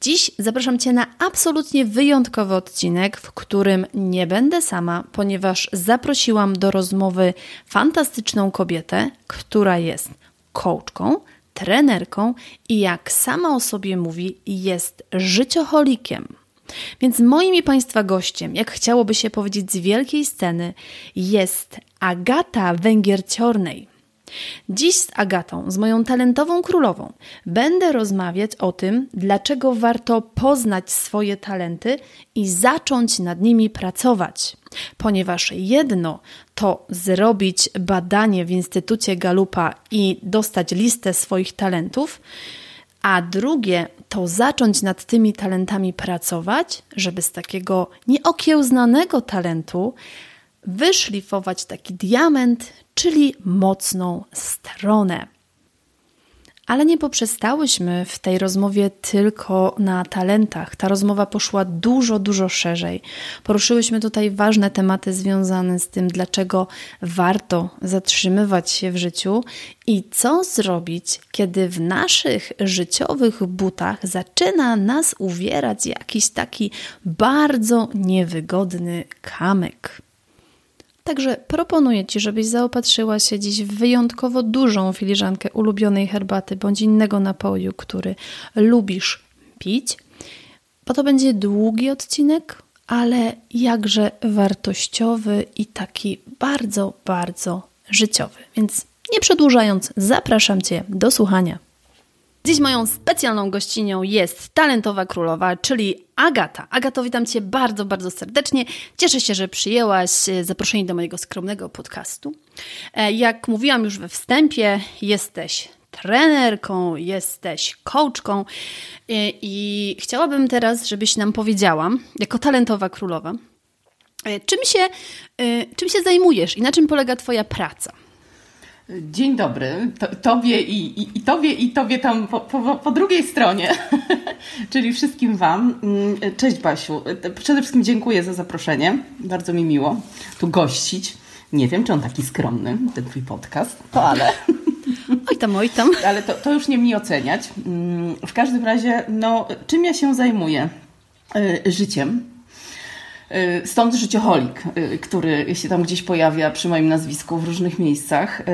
Dziś zapraszam Cię na absolutnie wyjątkowy odcinek, w którym nie będę sama, ponieważ zaprosiłam do rozmowy fantastyczną kobietę, która jest coachką, trenerką i jak sama o sobie mówi, jest życioholikiem. Więc moim i Państwa gościem, jak chciałoby się powiedzieć z wielkiej sceny, jest Agata Węgier-Ciornej. Dziś z Agatą, z moją talentową królową, będę rozmawiać o tym, dlaczego warto poznać swoje talenty i zacząć nad nimi pracować. Ponieważ jedno to zrobić badanie w Instytucie Galupa i dostać listę swoich talentów, a drugie to zacząć nad tymi talentami pracować, żeby z takiego nieokiełznanego talentu wyszlifować taki diament, czyli mocną stronę. Ale nie poprzestałyśmy w tej rozmowie tylko na talentach. Ta rozmowa poszła dużo, dużo szerzej. Poruszyłyśmy tutaj ważne tematy związane z tym, dlaczego warto zatrzymywać się w życiu i co zrobić, kiedy w naszych życiowych butach zaczyna nas uwierać jakiś taki bardzo niewygodny kamyk. Także proponuję Ci, żebyś zaopatrzyła się dziś w wyjątkowo dużą filiżankę ulubionej herbaty bądź innego napoju, który lubisz pić, bo to będzie długi odcinek, ale jakże wartościowy i taki bardzo, bardzo życiowy. Więc nie przedłużając, zapraszam Cię do słuchania. Dziś moją specjalną gościnią jest talentowa królowa, czyli Agata. Agato, witam Cię bardzo, bardzo serdecznie. Cieszę się, że przyjęłaś e, zaproszenie do mojego skromnego podcastu. E, jak mówiłam już we wstępie, jesteś trenerką, jesteś coachką e, i chciałabym teraz, żebyś nam powiedziała, jako talentowa królowa, czym się, czym się zajmujesz i na czym polega Twoja praca? Dzień dobry, to, tobie i, i, i, tobie i tobie tam po, po, po drugiej stronie, czyli wszystkim Wam. Mm, cześć Basiu, przede wszystkim dziękuję za zaproszenie, bardzo mi miło tu gościć. Nie wiem, czy on taki skromny, ten Twój podcast, to ale... Oj tam, oj tam. Ale to, to już nie mi oceniać. Mm, w każdym razie, no, czym ja się zajmuję? Y, życiem, stąd życioholik, y, który się tam gdzieś pojawia przy moim nazwisku w różnych miejscach. Y,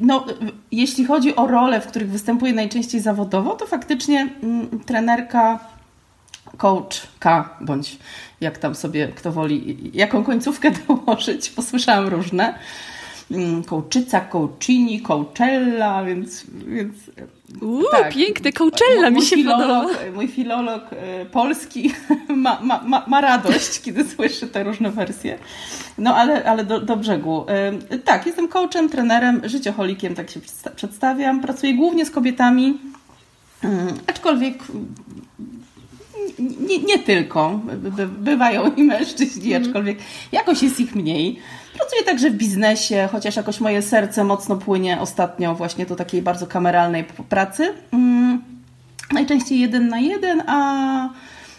no, jeśli chodzi o role, w których występuję najczęściej zawodowo, to faktycznie mm, trenerka, coachka, bądź jak tam sobie kto woli, jaką końcówkę dołożyć, posłyszałam różne. Kołczyca, mm, kołczyni, kołczella, więc, więc Uuu, tak. piękne, Coachella mi się filolog, podoba. Mój filolog e, polski ma, ma, ma, ma radość, kiedy słyszy te różne wersje. No ale, ale do, do brzegu. E, tak, jestem coachem, trenerem, życioholikiem, tak się przedstawiam. Pracuję głównie z kobietami, mm, aczkolwiek nie, nie tylko. By, bywają i mężczyźni, mm. aczkolwiek jakoś jest ich mniej. Pracuję także w biznesie, chociaż jakoś moje serce mocno płynie ostatnio właśnie do takiej bardzo kameralnej pracy. Mm, najczęściej jeden na jeden, a,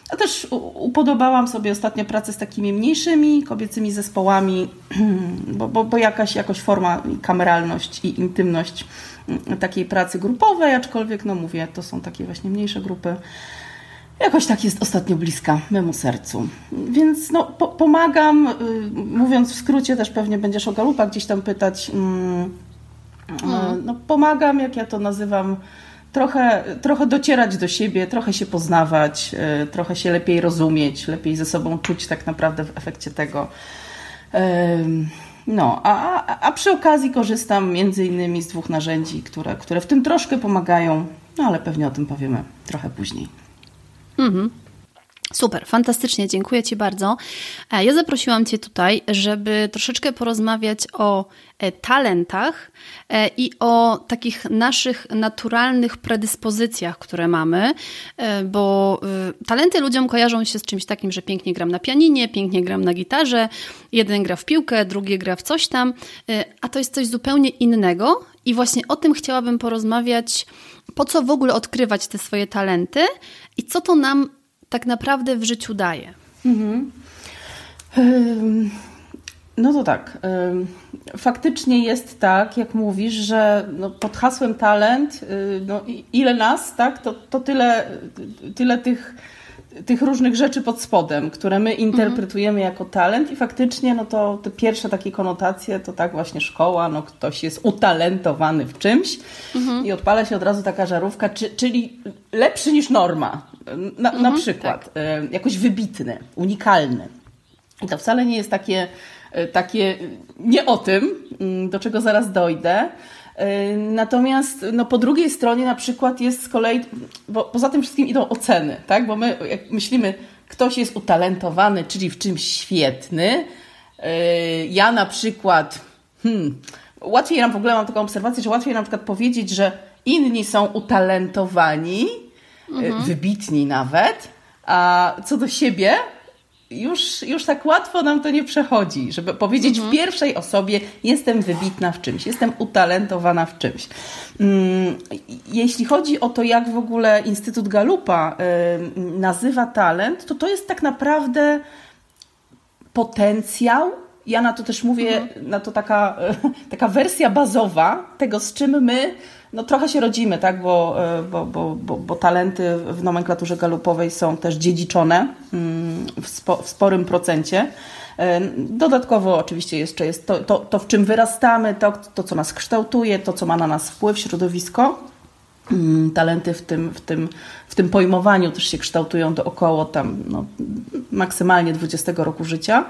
a też upodobałam sobie ostatnio pracę z takimi mniejszymi kobiecymi zespołami, bo, bo, bo jakaś, jakaś forma, kameralność i intymność mm, takiej pracy grupowej, aczkolwiek no mówię, to są takie właśnie mniejsze grupy jakoś tak jest ostatnio bliska memu sercu. Więc no, po, pomagam, y, mówiąc w skrócie, też pewnie będziesz o Galupa gdzieś tam pytać. Mm, y, no, pomagam, jak ja to nazywam, trochę, trochę docierać do siebie, trochę się poznawać, y, trochę się lepiej rozumieć, lepiej ze sobą czuć tak naprawdę w efekcie tego. No, a, a, a przy okazji korzystam między innymi z dwóch narzędzi, które, które w tym troszkę pomagają, no ale pewnie o tym powiemy trochę później. Mhm. Super, fantastycznie, dziękuję Ci bardzo. E, ja zaprosiłam Cię tutaj, żeby troszeczkę porozmawiać o e, talentach e, i o takich naszych naturalnych predyspozycjach, które mamy, bo talenty ludziom kojarzą się z czymś takim, że pięknie gram na pianinie, pięknie gram na gitarze, jeden gra w piłkę, drugi gra w coś tam, a to jest coś zupełnie innego i właśnie o tym chciałabym porozmawiać, po co w ogóle odkrywać te swoje talenty i co to nam tak naprawdę w życiu daje? Mhm. No to tak. Faktycznie jest tak, jak mówisz, że no pod hasłem talent, y, no ile nas, tak, to, to tyle, tyle tych, tych różnych rzeczy pod spodem, które my interpretujemy jako talent i faktycznie no to te pierwsze takie konotacje to tak właśnie szkoła, no ktoś jest utalentowany w czymś mhm. i odpala się od razu taka żarówka, czy, czyli lepszy niż norma, na, mhm, na przykład, tak. E, jakoś wybitny, unikalny. I to wcale nie jest takie, e, takie nie o tym, mm, do czego zaraz dojdę. Natomiast no, po drugiej stronie na przykład jest z kolei, bo poza tym wszystkim idą oceny, tak? Bo my jak myślimy, ktoś jest utalentowany, czyli w czymś świetny. Ja na przykład, hmm, łatwiej nam w ogóle mam taką obserwację, że łatwiej nam na przykład powiedzieć, że inni są utalentowani, mhm. wybitni nawet, a co do siebie, już, już tak łatwo nam to nie przechodzi, żeby powiedzieć mhm. w pierwszej osobie: Jestem wybitna w czymś, jestem utalentowana w czymś. Mm, jeśli chodzi o to, jak w ogóle Instytut Galupa nazywa talent, to to jest tak naprawdę potencjał. Ja na to też mówię, mhm. na to taka, taka wersja bazowa tego, z czym my no trochę się rodzimy, tak, bo, e, bo, bo, bo, bo talenty w nomenklaturze galupowej są też dziedziczone mm, w, spo, w sporym procencie. E, dodatkowo oczywiście jeszcze jest to, to, to, w czym wyrastamy, to, to, co nas kształtuje, to, co ma na nas wpływ, środowisko. Mm, talenty w tym, w, tym, w tym pojmowaniu też się kształtują do około tam no, maksymalnie 20 roku życia.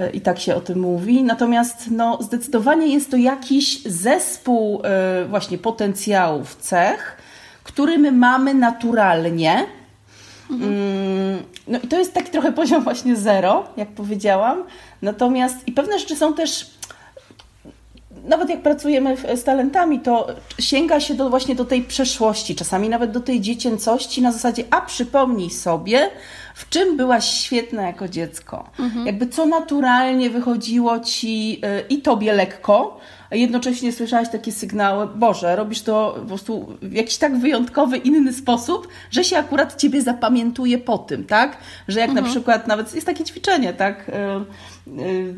E, i tak się o tym mówi. Natomiast no, zdecydowanie jest to jakiś zespół e, właśnie potencjałów, cech, który my mamy naturalnie. Mhm. Mm, no i to jest taki trochę poziom właśnie zero, jak powiedziałam. Natomiast i pewne rzeczy są też nawet jak pracujemy z talentami, to sięga się do, właśnie do tej przeszłości, czasami nawet do tej dziecięcości na zasadzie, a przypomnij sobie, w czym byłaś świetna jako dziecko. Mhm. Jakby co naturalnie wychodziło ci y, i tobie lekko, a jednocześnie słyszałaś takie sygnały, Boże, robisz to po prostu w jakiś tak wyjątkowy, inny sposób, że się akurat ciebie zapamiętuje po tym, tak? Że jak mhm. na przykład nawet jest takie ćwiczenie, tak? Y, y,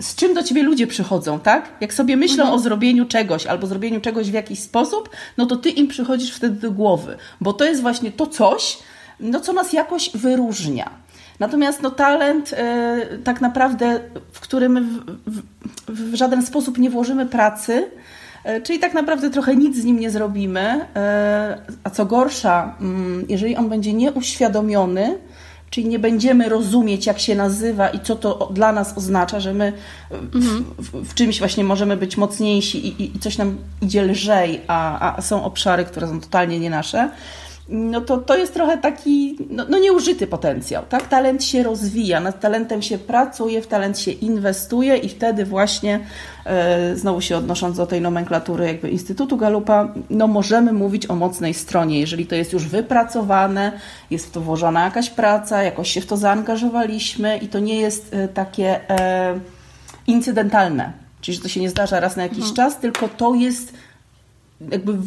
z czym do ciebie ludzie przychodzą, tak? Jak sobie myślą mhm. o zrobieniu czegoś albo zrobieniu czegoś w jakiś sposób, no to ty im przychodzisz wtedy do głowy, bo to jest właśnie to coś, no co nas jakoś wyróżnia. Natomiast no, talent y, tak naprawdę, w którym w, w, w, żaden sposób nie włożymy pracy, y, czyli tak naprawdę trochę nic z nim nie zrobimy, y, a co gorsza, mm, jeżeli on będzie nieuświadomiony, czyli nie będziemy rozumieć, jak się nazywa i co to dla nas oznacza, że my mhm. w, w, czymś właśnie możemy być mocniejsi i, i, i coś nam idzie lżej, a, a, są obszary, które są totalnie nie nasze, no to to jest trochę taki no, no nieużyty potencjał. Tak? Talent się rozwija, nad talentem się pracuje, w talent się inwestuje i wtedy właśnie, e, znowu się odnosząc do tej nomenklatury jakby Instytutu Galupa, no możemy mówić o mocnej stronie. Jeżeli to jest już wypracowane, jest w to włożona jakaś praca, jakoś się w to zaangażowaliśmy i to nie jest e, takie e, incydentalne. Czyli, że to się nie zdarza raz na jakiś mhm. czas, tylko to jest jakby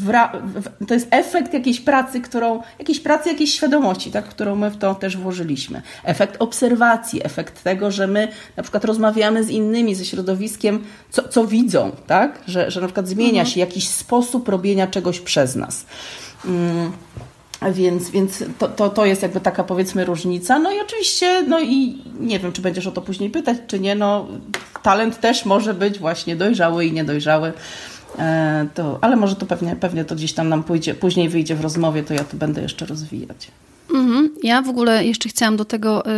to jest efekt jakiejś pracy, którą, jakiejś pracy, jakiejś świadomości, tak, którą my w to też włożyliśmy. Efekt obserwacji, efekt tego, że my na przykład rozmawiamy z innymi, ze środowiskiem, co, co widzą, tak, że, że na przykład zmienia mhm. się jakiś sposób robienia czegoś przez nas. Mm. Więc, więc to, to, to jest jakby taka powiedzmy różnica. No i oczywiście, no i nie wiem, czy będziesz o to później pytać, czy nie, no talent też może być właśnie dojrzały i niedojrzały. E, to, ale może to pewnie, pewnie to gdzieś tam nam pójdzie, później wyjdzie w rozmowie, to ja to będę jeszcze rozwijać. Mhm. Ja w ogóle jeszcze chciałam do tego y,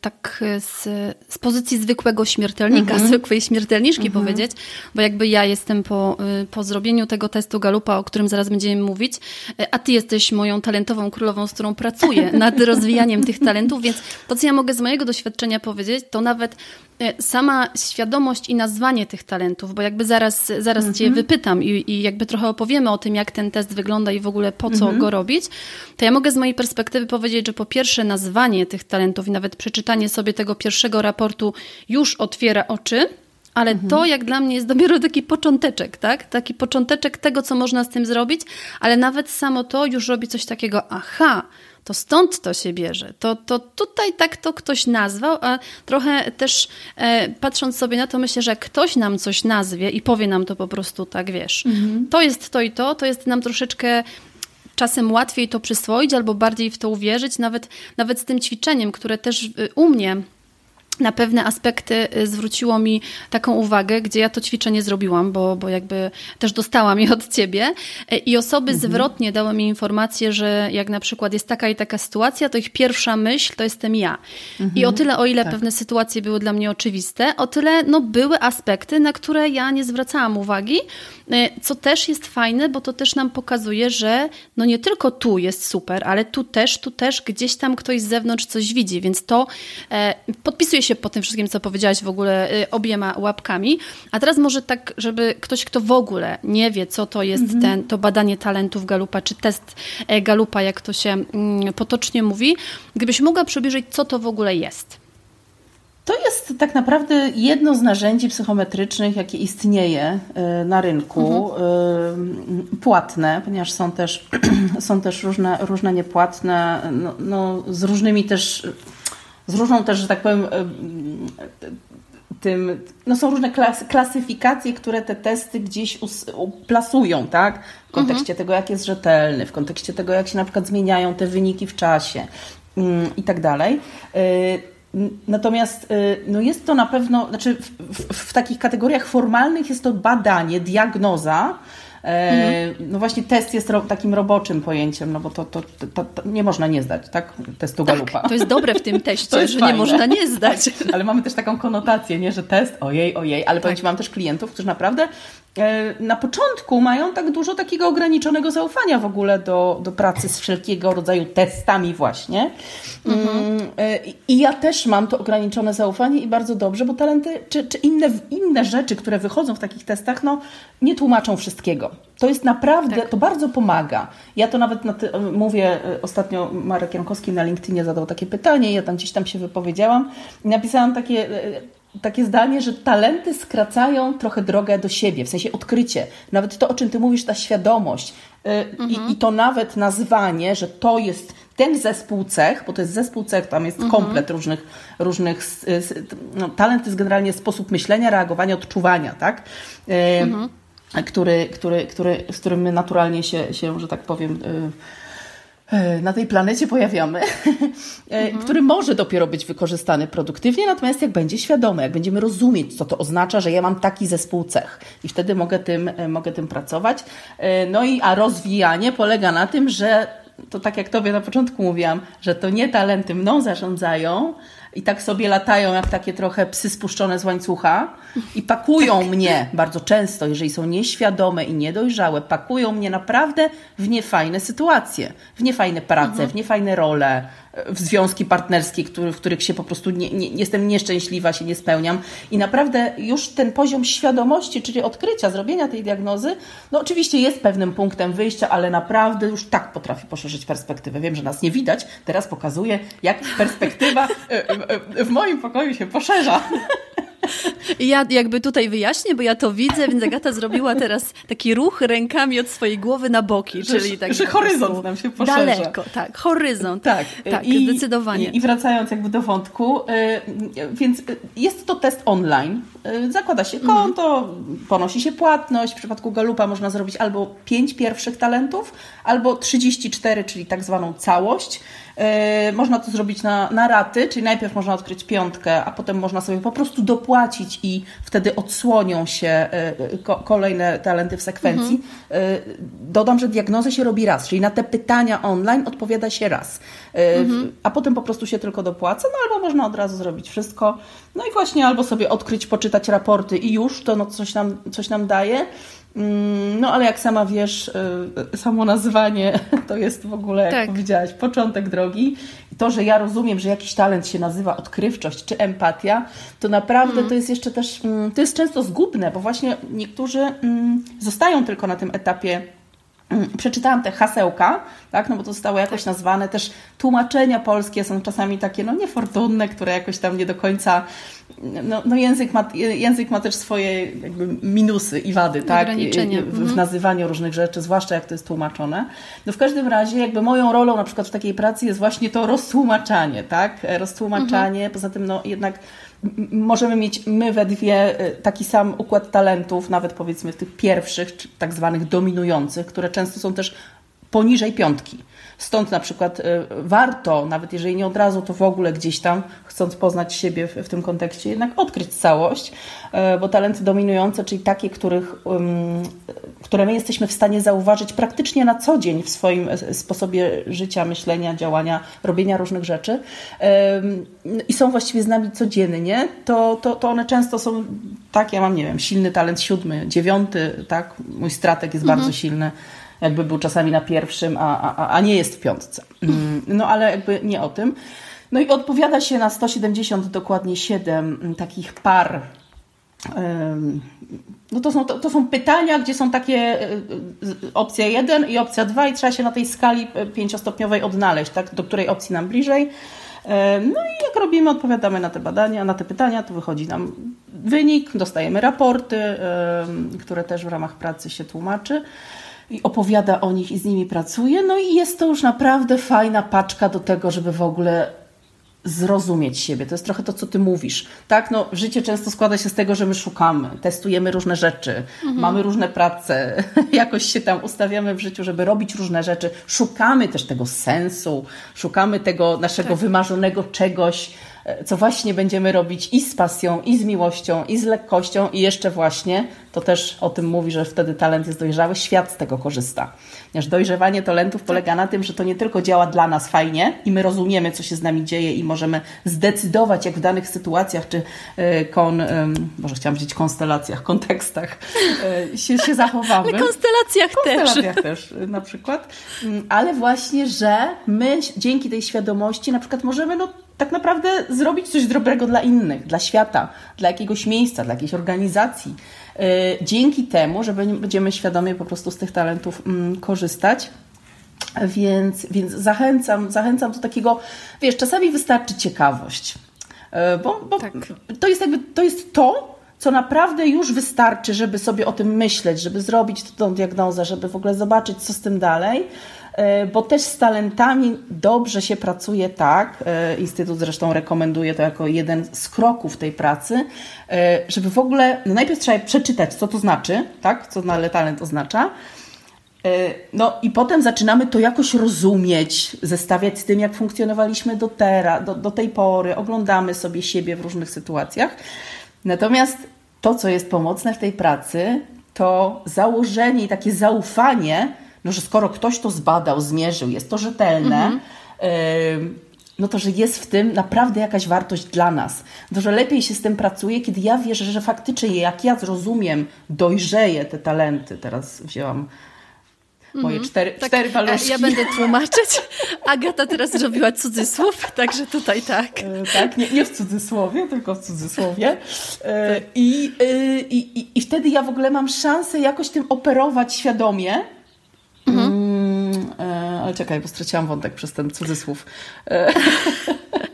tak z, z, pozycji zwykłego śmiertelnika, mhm. zwykłej śmiertelniczki mhm. powiedzieć, bo jakby ja jestem po, y, po zrobieniu tego testu Galupa, o którym zaraz będziemy mówić, y, a ty jesteś moją talentową królową, z którą pracuję nad rozwijaniem tych talentów, więc to, co ja mogę z mojego doświadczenia powiedzieć, to nawet E, sama świadomość i nazwanie tych talentów, bo jakby zaraz, zaraz mhm. Cię wypytam i, i, jakby trochę opowiemy o tym, jak ten test wygląda i w ogóle po co mhm. go robić, to ja mogę z mojej perspektywy powiedzieć, że po pierwsze nazwanie tych talentów i nawet przeczytanie sobie tego pierwszego raportu już otwiera oczy, ale mhm. to jak dla mnie jest dopiero taki począteczek, tak? Taki począteczek tego, co można z tym zrobić, ale nawet samo to już robi coś takiego, aha, to stąd to się bierze. To, to tutaj tak to ktoś nazwał, a trochę też e, patrząc sobie na to, myślę, że ktoś nam coś nazwie i powie nam to po prostu tak, wiesz, mhm. to jest to i to, to jest nam troszeczkę czasem łatwiej to przyswoić albo bardziej w to uwierzyć, nawet, nawet z tym ćwiczeniem, które też y, u mnie na pewne aspekty y, zwróciło mi taką uwagę, gdzie ja to ćwiczenie zrobiłam, bo, bo jakby też dostałam je od ciebie y, i osoby mhm. zwrotnie dały mi informację, że jak na przykład jest taka i taka sytuacja, to ich pierwsza myśl to jestem ja. Mhm. I o tyle, o ile tak. pewne sytuacje były dla mnie oczywiste, o tyle no, były aspekty, na które ja nie zwracałam uwagi, y, co też jest fajne, bo to też nam pokazuje, że no nie tylko tu jest super, ale tu też, tu też gdzieś tam ktoś z zewnątrz coś widzi, więc to e, podpisuje się po tym wszystkim, co powiedziałaś w ogóle y, obiema łapkami. A teraz może tak, żeby ktoś, kto w ogóle nie wie, co to jest mhm. ten, to badanie talentów Galupa, czy test e, Galupa, jak to się mm, potocznie mówi, gdybyś mogła przybliżyć, co to w ogóle jest. To jest tak naprawdę jedno z narzędzi psychometrycznych, jakie istnieje y, na rynku, mhm. Y, płatne, ponieważ są też, są też różne, różne niepłatne, no, no, z różnymi też z różną też, że tak powiem, e, tym, no są różne klas, klasyfikacje, które te testy gdzieś us, plasują, tak? W kontekście mhm. tego, jak jest rzetelny, w kontekście tego, jak się na przykład zmieniają te wyniki w czasie mm, i tak dalej. E, natomiast e, no jest to na pewno, znaczy w, w, w takich kategoriach formalnych jest to badanie, diagnoza, Mhm. No właśnie test jest ro takim roboczym pojęciem, no bo to, to, to, to, nie można nie zdać, tak? Testu tak, Galupa. To jest dobre w tym teście, że fajne. nie można nie zdać. Ale mamy też taką konotację, nie, że test, ojej, ojej, ale tak. powiem Ci, mam też klientów, którzy naprawdę e, na początku mają tak dużo takiego ograniczonego zaufania w ogóle do, do pracy z wszelkiego rodzaju testami właśnie. Mhm. Mm, e, I ja też mam to ograniczone zaufanie i bardzo dobrze, bo talenty czy, czy inne, inne rzeczy, które wychodzą w takich testach, no nie tłumaczą wszystkiego. To jest naprawdę, tak. to bardzo pomaga. Ja to nawet ty, mówię, e, ostatnio Marek Jankowski na LinkedInie zadał takie pytanie, ja tam gdzieś tam się wypowiedziałam i napisałam takie, e, takie zdanie, że talenty skracają trochę drogę do siebie, w sensie odkrycie. Nawet to, o czym ty mówisz, ta świadomość e, mhm. i, i, to nawet nazwanie, że to jest ten zespół cech, bo to jest zespół cech, tam jest mhm. komplet różnych, różnych no, talent jest generalnie sposób myślenia, reagowania, odczuwania, tak? Mhm który, który, który, z którym my naturalnie się, się że tak powiem, y, y, na tej planecie pojawiamy, y, mhm. który może dopiero być wykorzystany produktywnie, natomiast jak będzie świadomy, jak będziemy rozumieć, co to oznacza, że ja mam taki zespół cech i wtedy mogę tym, mogę tym pracować. No i a rozwijanie polega na tym, że to tak jak Tobie na początku mówiłam, że to nie talenty mną zarządzają, i tak sobie latają jak takie trochę psy spuszczone z łańcucha i pakują tak. mnie bardzo często, jeżeli są nieświadome i niedojrzałe, pakują mnie naprawdę w niefajne sytuacje, w niefajne prace, mhm. w niefajne role, w związki partnerskie, który, w których się po prostu nie, nie, jestem nieszczęśliwa, się nie spełniam. I naprawdę już ten poziom świadomości, czyli odkrycia, zrobienia tej diagnozy, no oczywiście jest pewnym punktem wyjścia, ale naprawdę już tak potrafi poszerzyć perspektywę. Wiem, że nas nie widać, teraz pokazuję, jak perspektywa w moim pokoju się poszerza. Ja jakby tutaj wyjaśnię, bo ja to widzę, więc Agata zrobiła teraz taki ruch rękami od swojej głowy na boki, że, czyli tak. Że horyzont nam się poszerza. Daleko, tak, horyzont. Tak, tak I, zdecydowanie. I, I wracając jakby do wątku, y, więc jest to test online. Y, zakłada się konto, mhm. ponosi się płatność. W przypadku Galupa można zrobić albo 5 pierwszych talentów, albo 34, czyli tak zwaną całość. Y, można to zrobić na, na raty, czyli najpierw można odkryć piątkę, a potem można sobie po prostu dopłacić i wtedy odsłonią się y, kolejne talenty w sekwencji. Mhm. Dodam, że diagnozę się robi raz, czyli na te pytania online odpowiada się raz, mhm. a potem po prostu się tylko dopłaca, no albo można od razu zrobić wszystko. No i właśnie albo sobie odkryć, poczytać raporty i już to no, coś, nam, coś nam daje. Mm, no ale jak sama wiesz, y, samo nazwanie to jest w ogóle, jak tak. powiedziałaś, początek drogi. I to, że ja rozumiem, że jakiś talent się nazywa odkrywczość czy empatia, to naprawdę mm. to jest jeszcze też, mm, to jest często zgubne, bo właśnie niektórzy mm, zostają tylko na tym etapie przeczytałam te hasełka, tak, no bo to zostało jakoś nazwane, też tłumaczenia polskie są czasami takie, no niefortunne, które jakoś tam nie do końca, no, no język, ma, język ma też swoje jakby minusy i wady, tak. W, w mhm. nazywaniu różnych rzeczy, zwłaszcza jak to jest tłumaczone. No w każdym razie jakby moją rolą na przykład w takiej pracy jest właśnie to roztłumaczanie, tak, roztłumaczanie, mhm. poza tym no jednak możemy mieć my we dwie y, taki sam układ talentów, nawet powiedzmy tych pierwszych, tak zwanych dominujących, które często są też poniżej piątki. Stąd na przykład y, warto, nawet jeżeli nie od razu, to w ogóle gdzieś tam, chcąc poznać siebie w, w tym kontekście, jednak odkryć całość, y, bo talenty dominujące, czyli takie, których, które my jesteśmy w stanie zauważyć praktycznie na co dzień w swoim e, sposobie życia, myślenia, działania, robienia różnych rzeczy i są właściwie z nami codziennie, to, to, to one często są tak, ja mam, nie wiem, silny talent siódmy, dziewiąty, tak, mój stratek jest mhm. bardzo silny jakby był czasami na pierwszym, a, a, a nie jest w piątce. Mm, no ale jakby nie o tym. No i odpowiada się na 170 dokładnie 7 mm, takich par. No to są, to, to są pytania, gdzie są takie e, e, opcja 1 i opcja 2 i trzeba się na tej skali e, pięciostopniowej odnaleźć, tak, do której opcji nam bliżej. No i jak robimy, odpowiadamy na te badania, na te pytania, to wychodzi nam wynik, dostajemy raporty, które też w ramach pracy się tłumaczy i opowiada o nich i z nimi pracuje. No i jest to już naprawdę fajna paczka do tego, żeby w ogóle zrozumieć siebie. To jest trochę to, co ty mówisz. Tak, no, życie często składa się z tego, że my szukamy, testujemy różne rzeczy, mhm. mamy różne prace, jakoś się tam ustawiamy w życiu, żeby robić różne rzeczy. Szukamy też tego sensu, szukamy tego naszego tak. wymarzonego czegoś, co właśnie będziemy robić i z pasją, i z miłością, i z lekkością, i jeszcze właśnie, to też o tym mówi, że wtedy talent jest dojrzały, świat z tego korzysta. Ponieważ dojrzewanie talentów polega na tym, że to nie tylko działa dla nas fajnie i my rozumiemy, co się z nami dzieje i możemy zdecydować, jak w danych sytuacjach, czy e, kon, może chciałam powiedzieć konstelacjach, kontekstach e, się, się zachowamy. Ale konstelacjach, konstelacjach też. też na przykład. Mm, ale właśnie, że my dzięki tej świadomości na przykład możemy no, tak naprawdę zrobić coś dobrego dla innych, dla świata, dla jakiegoś miejsca, dla jakiejś organizacji. Y, dzięki temu, że będziemy świadomie po prostu z tych talentów mm, korzystać. Więc, więc zachęcam, zachęcam do takiego, wiesz, czasami wystarczy ciekawość. Y, bo, bo tak. to jest jakby, to jest to, co naprawdę już wystarczy, żeby sobie o tym myśleć, żeby zrobić tą diagnozę, żeby w ogóle zobaczyć, co z tym dalej. E, bo też z talentami dobrze się pracuje tak, e, Instytut zresztą rekomenduje to jako jeden z kroków tej pracy, e, żeby w ogóle, no najpierw trzeba przeczytać, co to znaczy, tak, co talent oznacza, no i potem zaczynamy to jakoś rozumieć, zestawiać z tym, jak funkcjonowaliśmy do, tera, do, do tej pory, oglądamy sobie siebie w różnych sytuacjach. Natomiast to, co jest pomocne w tej pracy, to założenie i takie zaufanie, no, że skoro ktoś to zbadał, zmierzył, jest to rzetelne, mhm. no to, że jest w tym naprawdę jakaś wartość dla nas. To, że lepiej się z tym pracuje, kiedy ja wierzę, że faktycznie jak ja zrozumiem, dojrzeję te talenty. Teraz wzięłam moje mhm. cztery, tak, cztery paluszki. Ja będę tłumaczyć. Agata teraz zrobiła cudzysłów, także tutaj tak. E, tak, nie, nie w cudzysłowie, tylko w cudzysłowie. E, tak. I, e, i, i, I wtedy ja w ogóle mam szansę jakoś tym operować świadomie, e, ale czekaj, bo straciłam wątek przez ten cudzysłów.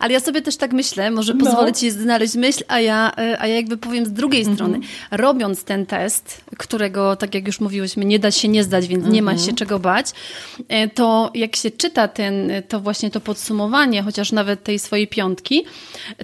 E. Ale ja sobie też tak myślę, może no. pozwolę Ci znaleźć myśl, a ja, e, a ja jakby powiem z drugiej mm -hmm. strony. Robiąc ten test, którego, tak jak już mówiłyśmy, nie da się nie zdać, więc mm -hmm. nie ma mhm. się czego bać, e, to jak się czyta ten, to właśnie to podsumowanie, chociaż nawet tej swojej piątki,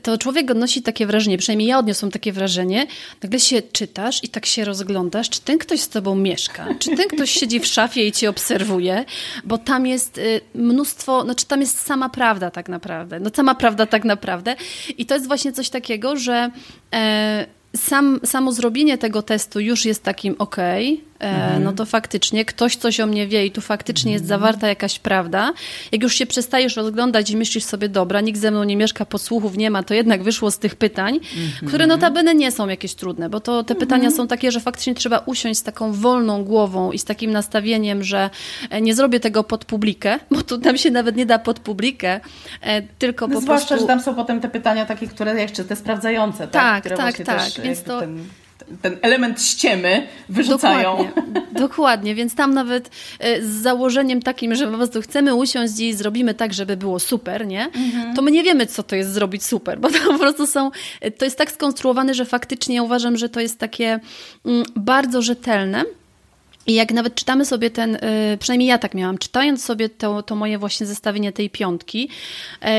to człowiek odnosi takie wrażenie, przynajmniej ja odniosłam takie wrażenie, nagle się czytasz i tak się rozglądasz, czy ten ktoś z tobą mieszka, czy ten ktoś siedzi w szafie i cię obserwuje, bo tam jest y, mnóstwo, znaczy tam jest sama prawda tak naprawdę, no sama prawda tak naprawdę. I to jest właśnie coś takiego, że e, sam, samo zrobienie tego testu już jest takim okej, okay, mhm. no to faktycznie ktoś coś o mnie wie i tu faktycznie jest zawarta jakaś prawda. Jak już się przestajesz rozglądać i myślisz sobie, dobra, nikt ze mną nie mieszka, podsłuchów nie ma, to jednak wyszło z tych pytań, mhm. które notabene nie są jakieś trudne, bo to te pytania mhm. są takie, że faktycznie trzeba usiąść z taką wolną głową i z takim nastawieniem, że e, nie zrobię tego pod publikę, bo tu tam się nawet nie da pod publikę, e, tylko no po zwłaszcza, prostu... że tam są potem te pytania takie, które jeszcze te sprawdzające, tak? Tak, tak, tak. Więc to... Ten ten element ściemy wyrzucają. Dokładnie, dokładnie, więc tam nawet e, z założeniem takim, że po prostu chcemy usiąść i zrobimy tak, żeby było super, nie? Mhm. To my nie wiemy, co to jest zrobić super, bo to po prostu są, e, to jest tak skonstruowane, że faktycznie uważam, że to jest takie mm, bardzo rzetelne, i jak nawet czytamy sobie ten, y, przynajmniej ja tak miałam, czytając sobie to, to moje właśnie zestawienie tej piątki,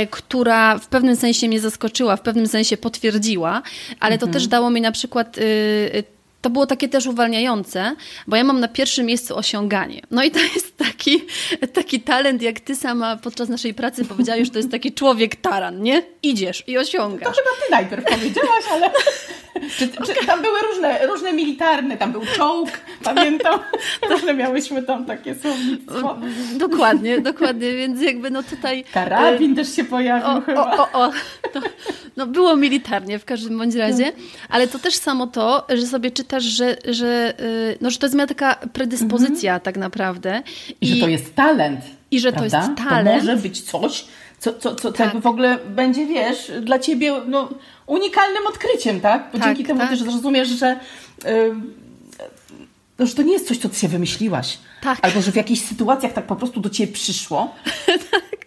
y, która w pewnym sensie mnie zaskoczyła, w pewnym sensie potwierdziła, ale to mhm. też dało mi na przykład y, to było takie też uwalniające, bo ja mam na pierwszym miejscu osiąganie. No i to jest taki, taki talent, jak ty sama podczas naszej pracy powiedziałaś, że to jest taki człowiek taran, nie? Idziesz i osiągasz. To chyba ty najpierw powiedziałaś, ale czy, czy, tam były różne, różne militarne, tam był czołg, pamiętam, różne miałyśmy tam takie słownictwo. Dokładnie, dokładnie, więc jakby no tutaj... Karabin y, też się pojawił o, chyba. O, o, o. To, no było militarnie w każdym bądź razie, ale to też samo to, że sobie czytasz, że, że, y, no, że to jest miała taka predyspozycja mhm. tak naprawdę. I, I, że to jest talent. I że prawda? to jest talent. To może być coś, co, co, co tak. w ogóle będzie, wiesz, dla ciebie no, unikalnym odkryciem, tak? Bo tak, dzięki temu tak. też zrozumiesz, że, yy, że to nie jest coś, co ty się wymyśliłaś. Tak. Albo że w jakichś sytuacjach tak po prostu do ciebie przyszło. tak.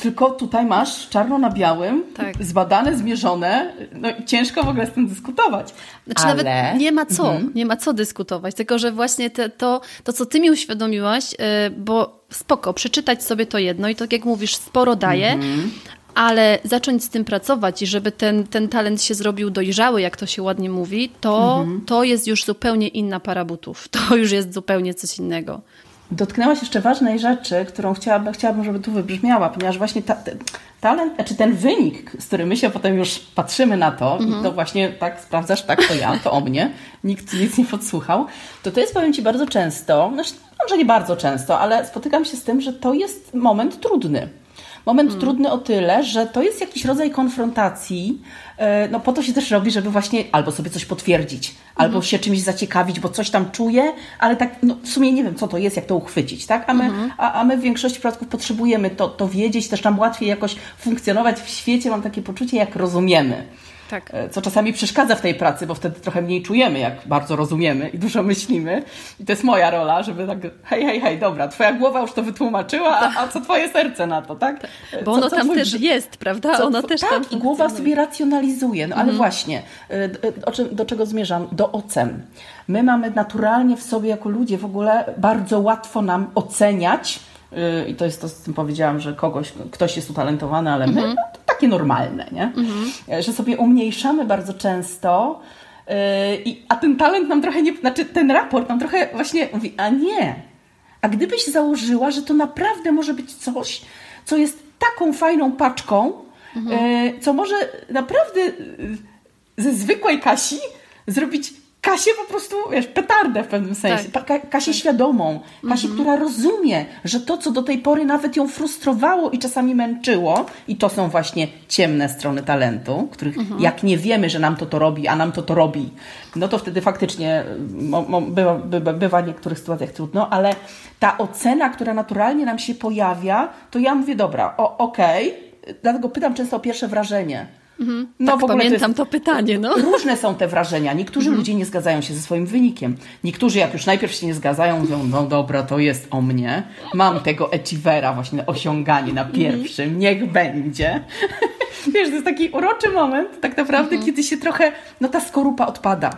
Tylko tutaj masz czarno na białym, tak. zbadane, zmierzone. No ciężko w ogóle z tym dyskutować. Znaczy Ale... nawet nie ma co, mhm. nie ma co dyskutować, tylko że właśnie te, to, to, co ty mi uświadomiłaś, yy, bo spoko, przeczytać sobie to jedno i tak jak mówisz, sporo daje, mhm. ale zacząć z tym pracować i żeby ten, ten talent się zrobił dojrzały, jak to się ładnie mówi, to, mhm. to jest już zupełnie inna para butów. To już jest zupełnie coś innego. Dotknęłaś jeszcze ważnej rzeczy, którą chciałabym, chciałabym żeby tu wybrzmiała, ponieważ właśnie ta, talent, czy ten wynik, z którym my się potem już patrzymy na to, mhm. i to właśnie tak sprawdzasz, tak to ja, to o mnie, nikt nic nie podsłuchał, to to jest, powiem Ci, bardzo często, znaczy, może nie bardzo często, ale spotykam się z tym, że to jest moment trudny. Moment hmm. trudny o tyle, że to jest jakiś rodzaj konfrontacji. E, no po to się też robi, żeby właśnie albo sobie coś potwierdzić, albo hmm. się czymś zaciekawić, bo coś tam czuję, ale tak no, w sumie nie wiem, co to jest, jak to uchwycić, tak? A my, hmm. a, a my w większości przypadków potrzebujemy to, to wiedzieć, też nam łatwiej jakoś funkcjonować w świecie, mam takie poczucie, jak rozumiemy. Tak. E, co czasami przeszkadza w tej pracy, bo wtedy trochę mniej czujemy, jak bardzo rozumiemy i dużo myślimy. I to jest moja rola, żeby tak, hej, hej, hej, dobra, twoja głowa już to wytłumaczyła, a, a co twoje serce na to, tak? tak. E, bo ono tam też jest, prawda? Co, ono też tak, tam i głowa sobie racjonalizuje. No ale mhm. właśnie, e, do czego zmierzam? Do ocen. My mamy naturalnie w sobie jako ludzie w ogóle bardzo łatwo nam oceniać, i to jest to, z tym powiedziałam, że kogoś, ktoś jest utalentowany, ale my, mhm. Takie normalne, nie? Mhm. Że sobie umniejszamy bardzo często, i, a ten talent nam trochę nie, znaczy ten raport nam trochę właśnie mówi, a nie. A gdybyś założyła, że to naprawdę może być coś, co jest taką fajną paczką, mhm. co może naprawdę ze zwykłej Kasi zrobić Kasię po prostu, wiesz, petardę w pewnym sensie. Tak. Kasię tak. świadomą. Kasię, mhm. która rozumie, że to, co do tej pory nawet ją frustrowało i czasami męczyło, i to są właśnie ciemne strony talentu, których mhm. jak nie wiemy, że nam to to robi, a nam to to robi, no to wtedy faktycznie bywa, bywa, bywa w niektórych sytuacjach trudno, ale ta ocena, która naturalnie nam się pojawia, to ja mówię, dobra, okej, okay. dlatego pytam często o pierwsze wrażenie Mhm. No tak, w ogóle pamiętam to, jest, to, pytanie. No. Różne są te wrażenia. Niektórzy mhm. ludzie nie zgadzają się ze swoim wynikiem. Niektórzy jak już najpierw się nie zgadzają, mówią, no dobra, to jest o mnie. Mam tego achievera, właśnie osiąganie na mhm. pierwszym. Niech będzie. Wiesz, to jest taki uroczy moment tak naprawdę, mhm. kiedy się trochę, no ta skorupa odpada.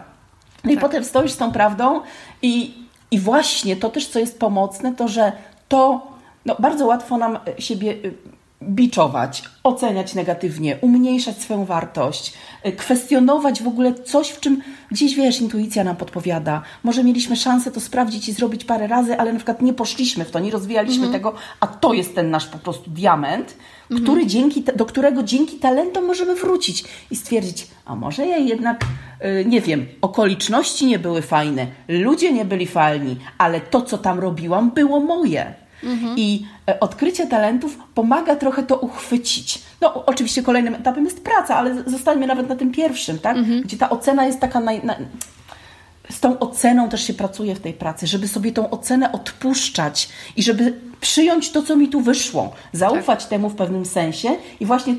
No tak. i potem stoisz z tą prawdą i, i właśnie to też, co jest pomocne, to że to no, bardzo łatwo nam siebie y, biczować, oceniać negatywnie, umniejszać swoją wartość, y, kwestionować w ogóle coś, w czym gdzieś wiesz, intuicja nam podpowiada. Może mieliśmy szansę to sprawdzić i zrobić parę razy, ale na przykład nie poszliśmy w to, nie rozwijaliśmy mhm. tego, a to jest ten nasz po prostu diament, mhm. który dzięki, do którego dzięki talentom możemy wrócić i stwierdzić, a może ja jednak, yy, nie wiem, okoliczności nie były fajne, ludzie nie byli fajni, ale to, co tam robiłam, było moje. Mhm. I e, odkrycie talentów pomaga trochę to uchwycić. No, oczywiście kolejnym etapem jest praca, ale zostańmy nawet na tym pierwszym, tak? Mhm. Gdzie ta ocena jest taka naj, na... z tą oceną też się pracuje w tej pracy, żeby sobie tą ocenę odpuszczać i żeby przyjąć to, co mi tu wyszło, zaufać tak. temu w pewnym sensie i właśnie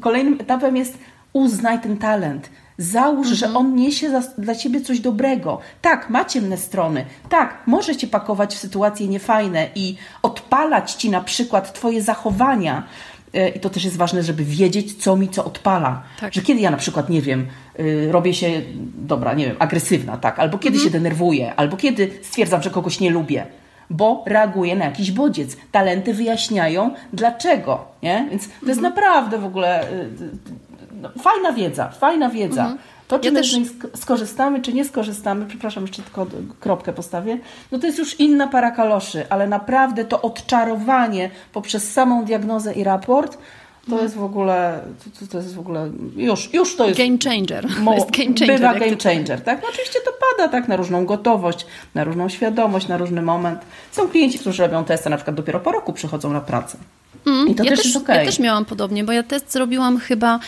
kolejnym etapem jest uznaj ten talent. Załóż, mhm. że on niesie za, dla ciebie coś dobrego. Tak, ma ciemne strony. Tak, może cię pakować w sytuacje niefajne i odpalać ci na przykład twoje zachowania. E, I to też jest ważne, żeby wiedzieć, co mi co odpala. Tak. Że kiedy ja na przykład, nie wiem, y, robię się, dobra, nie wiem, agresywna, tak, albo kiedy mhm. się denerwuję, albo kiedy stwierdzam, że kogoś nie lubię, bo reaguję na jakiś bodziec. Talenty wyjaśniają dlaczego, nie? Więc to mhm. jest naprawdę w ogóle y, no, fajna wiedza, fajna wiedza. Mhm. To, czy ja też... skorzystamy, czy nie skorzystamy, przepraszam, jeszcze tylko kropkę postawię, no to jest już inna para kaloszy, ale naprawdę to odczarowanie poprzez samą diagnozę i raport, to mhm. jest w ogóle, to, to, jest w ogóle, już, już to jest... Game changer. Mo, jest game changer. Bywa game changer, tak? No oczywiście to pada, tak, na różną gotowość, na różną świadomość, na różny moment. Są klienci, którzy robią testy, na przykład dopiero po roku przychodzą na pracę. Mm, I to ja też, też jest okay. Ja też miałam podobnie, bo ja test zrobiłam chyba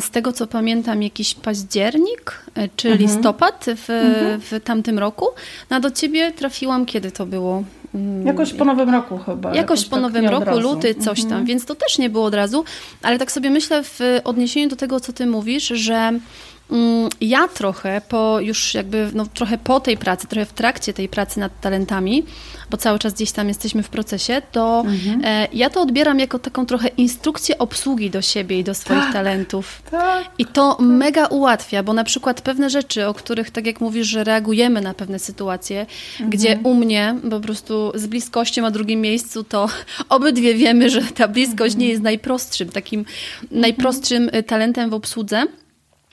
z tego co pamiętam, jakiś październik e, czy mhm. listopad w, mhm. w tamtym roku. No do ciebie trafiłam, kiedy to było? Mm, jakoś po nowym roku chyba. Jakoś, jakoś po tak nowym roku, luty, coś mhm. tam, więc to też nie było od razu, ale tak sobie myślę w odniesieniu do tego, co ty mówisz, że ja trochę po już jakby, no trochę po tej pracy, trochę w trakcie tej pracy nad talentami, bo cały czas gdzieś tam jesteśmy w procesie, to mhm. E, ja to odbieram jako taką trochę instrukcję obsługi do siebie i do swoich tak, talentów. Tak, I to tak. mega ułatwia, bo na przykład pewne rzeczy, o których, tak jak mówisz, że reagujemy na pewne sytuacje, mhm. gdzie u mnie po prostu z bliskością a drugim miejscu, to obydwie wiemy, że ta bliskość mhm. nie jest najprostszym, takim najprostszym talentem w obsłudze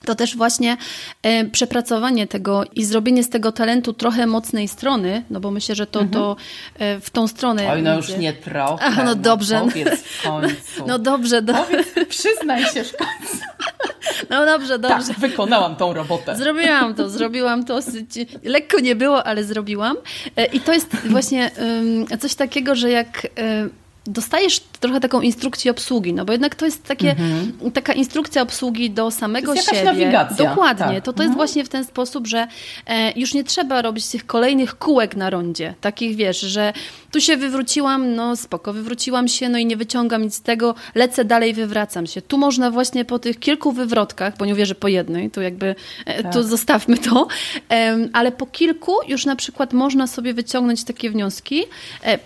to też właśnie e, przepracowanie tego i zrobienie z tego talentu trochę mocnej strony, no bo myślę, że to, mhm. to e, w tą stronę. Oj, no już nie trochę. A, no, no dobrze. Powiedz w końcu. No dobrze, dobrze. Powiedz, przyznaj się w końcu. No dobrze, dobrze. Tak, wykonałam tą robotę. Zrobiłam to, zrobiłam to. Lekko nie było, ale zrobiłam. E, I to jest właśnie coś takiego, że jak dostajesz trochę taką instrukcję obsługi, no bo jednak to jest takie, mhm. taka instrukcja obsługi do samego to jest siebie. Nawigacja. Dokładnie. Tak. To, to jest mhm. właśnie w ten sposób, że e, już nie trzeba robić tych kolejnych kółek na rondzie. Takich wiesz, że tu się wywróciłam, no spoko, wywróciłam się, no i nie wyciągam nic z tego, lecę dalej, wywracam się. Tu można właśnie po tych kilku wywrotkach, bo nie uwierzę po jednej, to jakby, e, tak. tu zostawmy to, e, ale po kilku już na przykład można sobie wyciągnąć takie wnioski, e,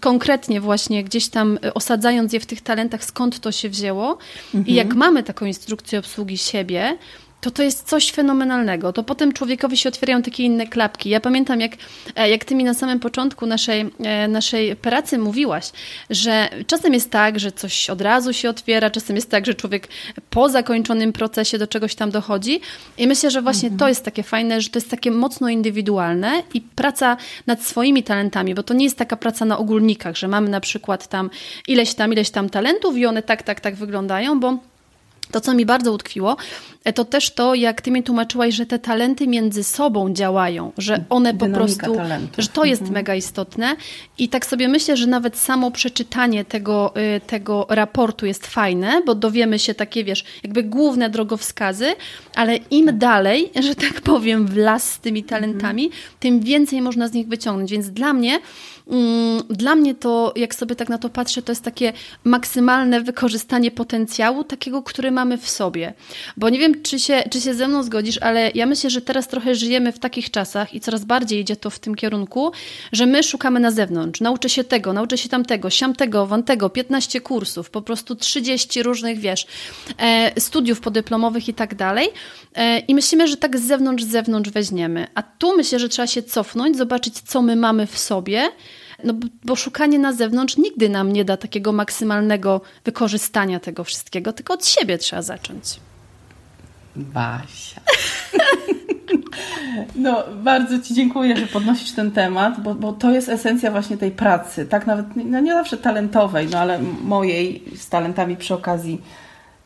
konkretnie właśnie gdzieś tam osadzając je w tych talentach, skąd to się wzięło. Mhm. I jak mamy taką instrukcję obsługi siebie, to to jest coś fenomenalnego. To potem człowiekowi się otwierają takie inne klapki. Ja pamiętam, jak, e, jak ty mi na samym początku naszej, e, naszej pracy mówiłaś, że czasem jest tak, że coś od razu się otwiera, czasem jest tak, że człowiek po zakończonym procesie do czegoś tam dochodzi. I myślę, że właśnie mhm. to jest takie fajne, że to jest takie mocno indywidualne i praca nad swoimi talentami, bo to nie jest taka praca na ogólnikach, że mamy na przykład tam ileś tam, ileś tam talentów i one tak, tak, tak wyglądają, bo to, co mi bardzo utkwiło, to też to, jak ty mi tłumaczyłaś, że te talenty między sobą działają, że one Dynamika po prostu, talentów. że to jest mhm. mega istotne. I tak sobie myślę, że nawet samo przeczytanie tego, y, tego raportu jest fajne, bo dowiemy się takie, wiesz, jakby główne drogowskazy, ale im dalej, że tak powiem, w las z tymi talentami, mhm. tym więcej można z nich wyciągnąć. Więc dla mnie mm, dla mnie to, jak sobie tak na to patrzę, to jest takie maksymalne wykorzystanie potencjału, takiego, który mamy w sobie. Bo nie wiem, czy się, czy się ze mną zgodzisz, ale ja myślę, że teraz trochę żyjemy w takich czasach i coraz bardziej idzie to w tym kierunku, że my szukamy na zewnątrz. Nauczę się tego, nauczę się tamtego, siamtego, wantego, 15 kursów, po prostu 30 różnych, wiesz, e, studiów podyplomowych i tak dalej. E, I myślimy, że tak z zewnątrz, z zewnątrz weźmiemy. A tu myślę, że trzeba się cofnąć, zobaczyć, co my mamy w sobie, no bo szukanie na zewnątrz nigdy nam nie da takiego maksymalnego wykorzystania tego wszystkiego, tylko od siebie trzeba zacząć. Basia. No, bardzo Ci dziękuję, że podnosisz ten temat, bo, bo to jest esencja właśnie tej pracy. Tak nawet, no nie zawsze talentowej, no ale mojej z talentami przy okazji.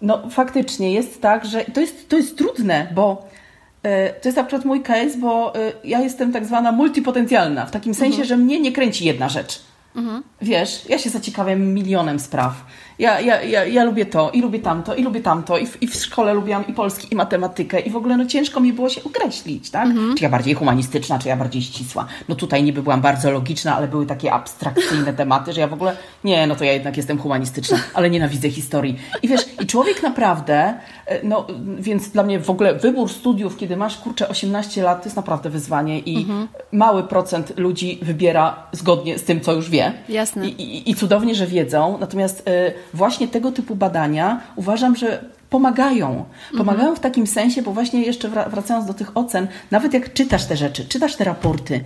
No faktycznie jest tak, że to jest, to jest trudne, bo e, to jest na przykład mój case, bo e, ja jestem tak zwana multipotencjalna, w takim sensie, mhm. że mnie nie kręci jedna rzecz. Mhm. Wiesz, ja się zaciekawiam milionem spraw. Ja, ja, ja, ja lubię to i lubię tamto i lubię tamto i w, i w szkole lubiłam i polski i matematykę i w ogóle no ciężko mi było się określić, tak? Mhm. Czy ja bardziej humanistyczna, czy ja bardziej ścisła. No tutaj niby byłam bardzo logiczna, ale były takie abstrakcyjne tematy, że ja w ogóle nie, no to ja jednak jestem humanistyczna, ale nienawidzę historii. I wiesz, i człowiek naprawdę, e, no więc dla mnie w ogóle wybór studiów, kiedy masz kurczę 18 lat, to jest naprawdę wyzwanie i mhm. mały procent ludzi wybiera zgodnie z tym, co już wie. Jasne. I, i, i cudownie, że wiedzą. Natomiast y, właśnie tego typu badania uważam, że pomagają. Pomagają mhm. w takim sensie, bo właśnie jeszcze wracając do tych ocen, nawet jak czytasz te rzeczy, czytasz te raporty,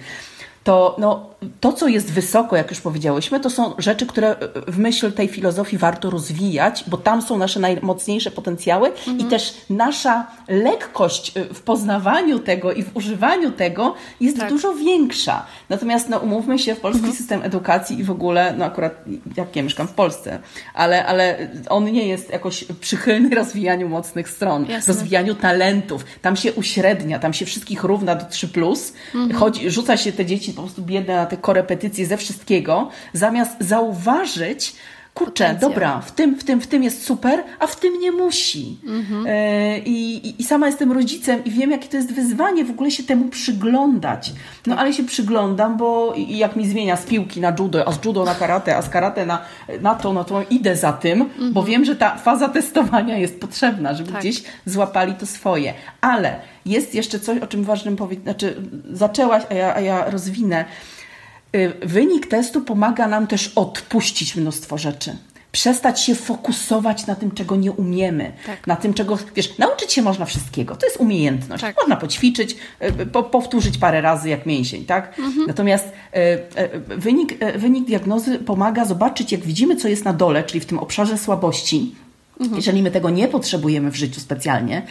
to no, to, co jest wysoko, jak już powiedziałyśmy, to są rzeczy, które w myśl tej filozofii warto rozwijać, bo tam są nasze najmocniejsze potencjały mhm. i też nasza lekkość w poznawaniu tego i w używaniu tego jest tak. dużo większa. Natomiast no, umówmy się, w polski mhm. system edukacji i w ogóle, no akurat jak ja mieszkam w Polsce, ale, ale on nie jest jakoś przychylny rozwijaniu mocnych stron, Jasne. rozwijaniu talentów. Tam się uśrednia, tam się wszystkich równa do 3+, plus, mhm. chodzi, rzuca się te dzieci po prostu biedne na te korepetycje ze wszystkiego, zamiast zauważyć, kurczę, Potencjał. dobra, w tym, w, tym, w tym jest super, a w tym nie musi. Mhm. E, i, I sama jestem rodzicem i wiem, jakie to jest wyzwanie w ogóle się temu przyglądać. No ale się przyglądam, bo jak mi zmienia z piłki na judo, a z judo na karate, a z karate na, na to, no to idę za tym, mhm. bo wiem, że ta faza testowania jest potrzebna, żeby tak. gdzieś złapali to swoje. Ale jest jeszcze coś, o czym ważnym powiedzieć, znaczy zaczęłaś, a ja, a ja rozwinę. Y, wynik testu pomaga nam też odpuścić mnóstwo rzeczy. Przestać się fokusować na tym, czego nie umiemy, tak. na tym, czego, wiesz, nauczyć się można wszystkiego. To jest umiejętność. Tak. Można poćwiczyć, y, po, powtórzyć parę razy jak mięsień, tak? Mhm. Natomiast y, wynik, wynik diagnozy pomaga zobaczyć, jak widzimy, co jest na dole, czyli w tym obszarze słabości. Mhm. Jeżeli my tego nie potrzebujemy w życiu specjalnie,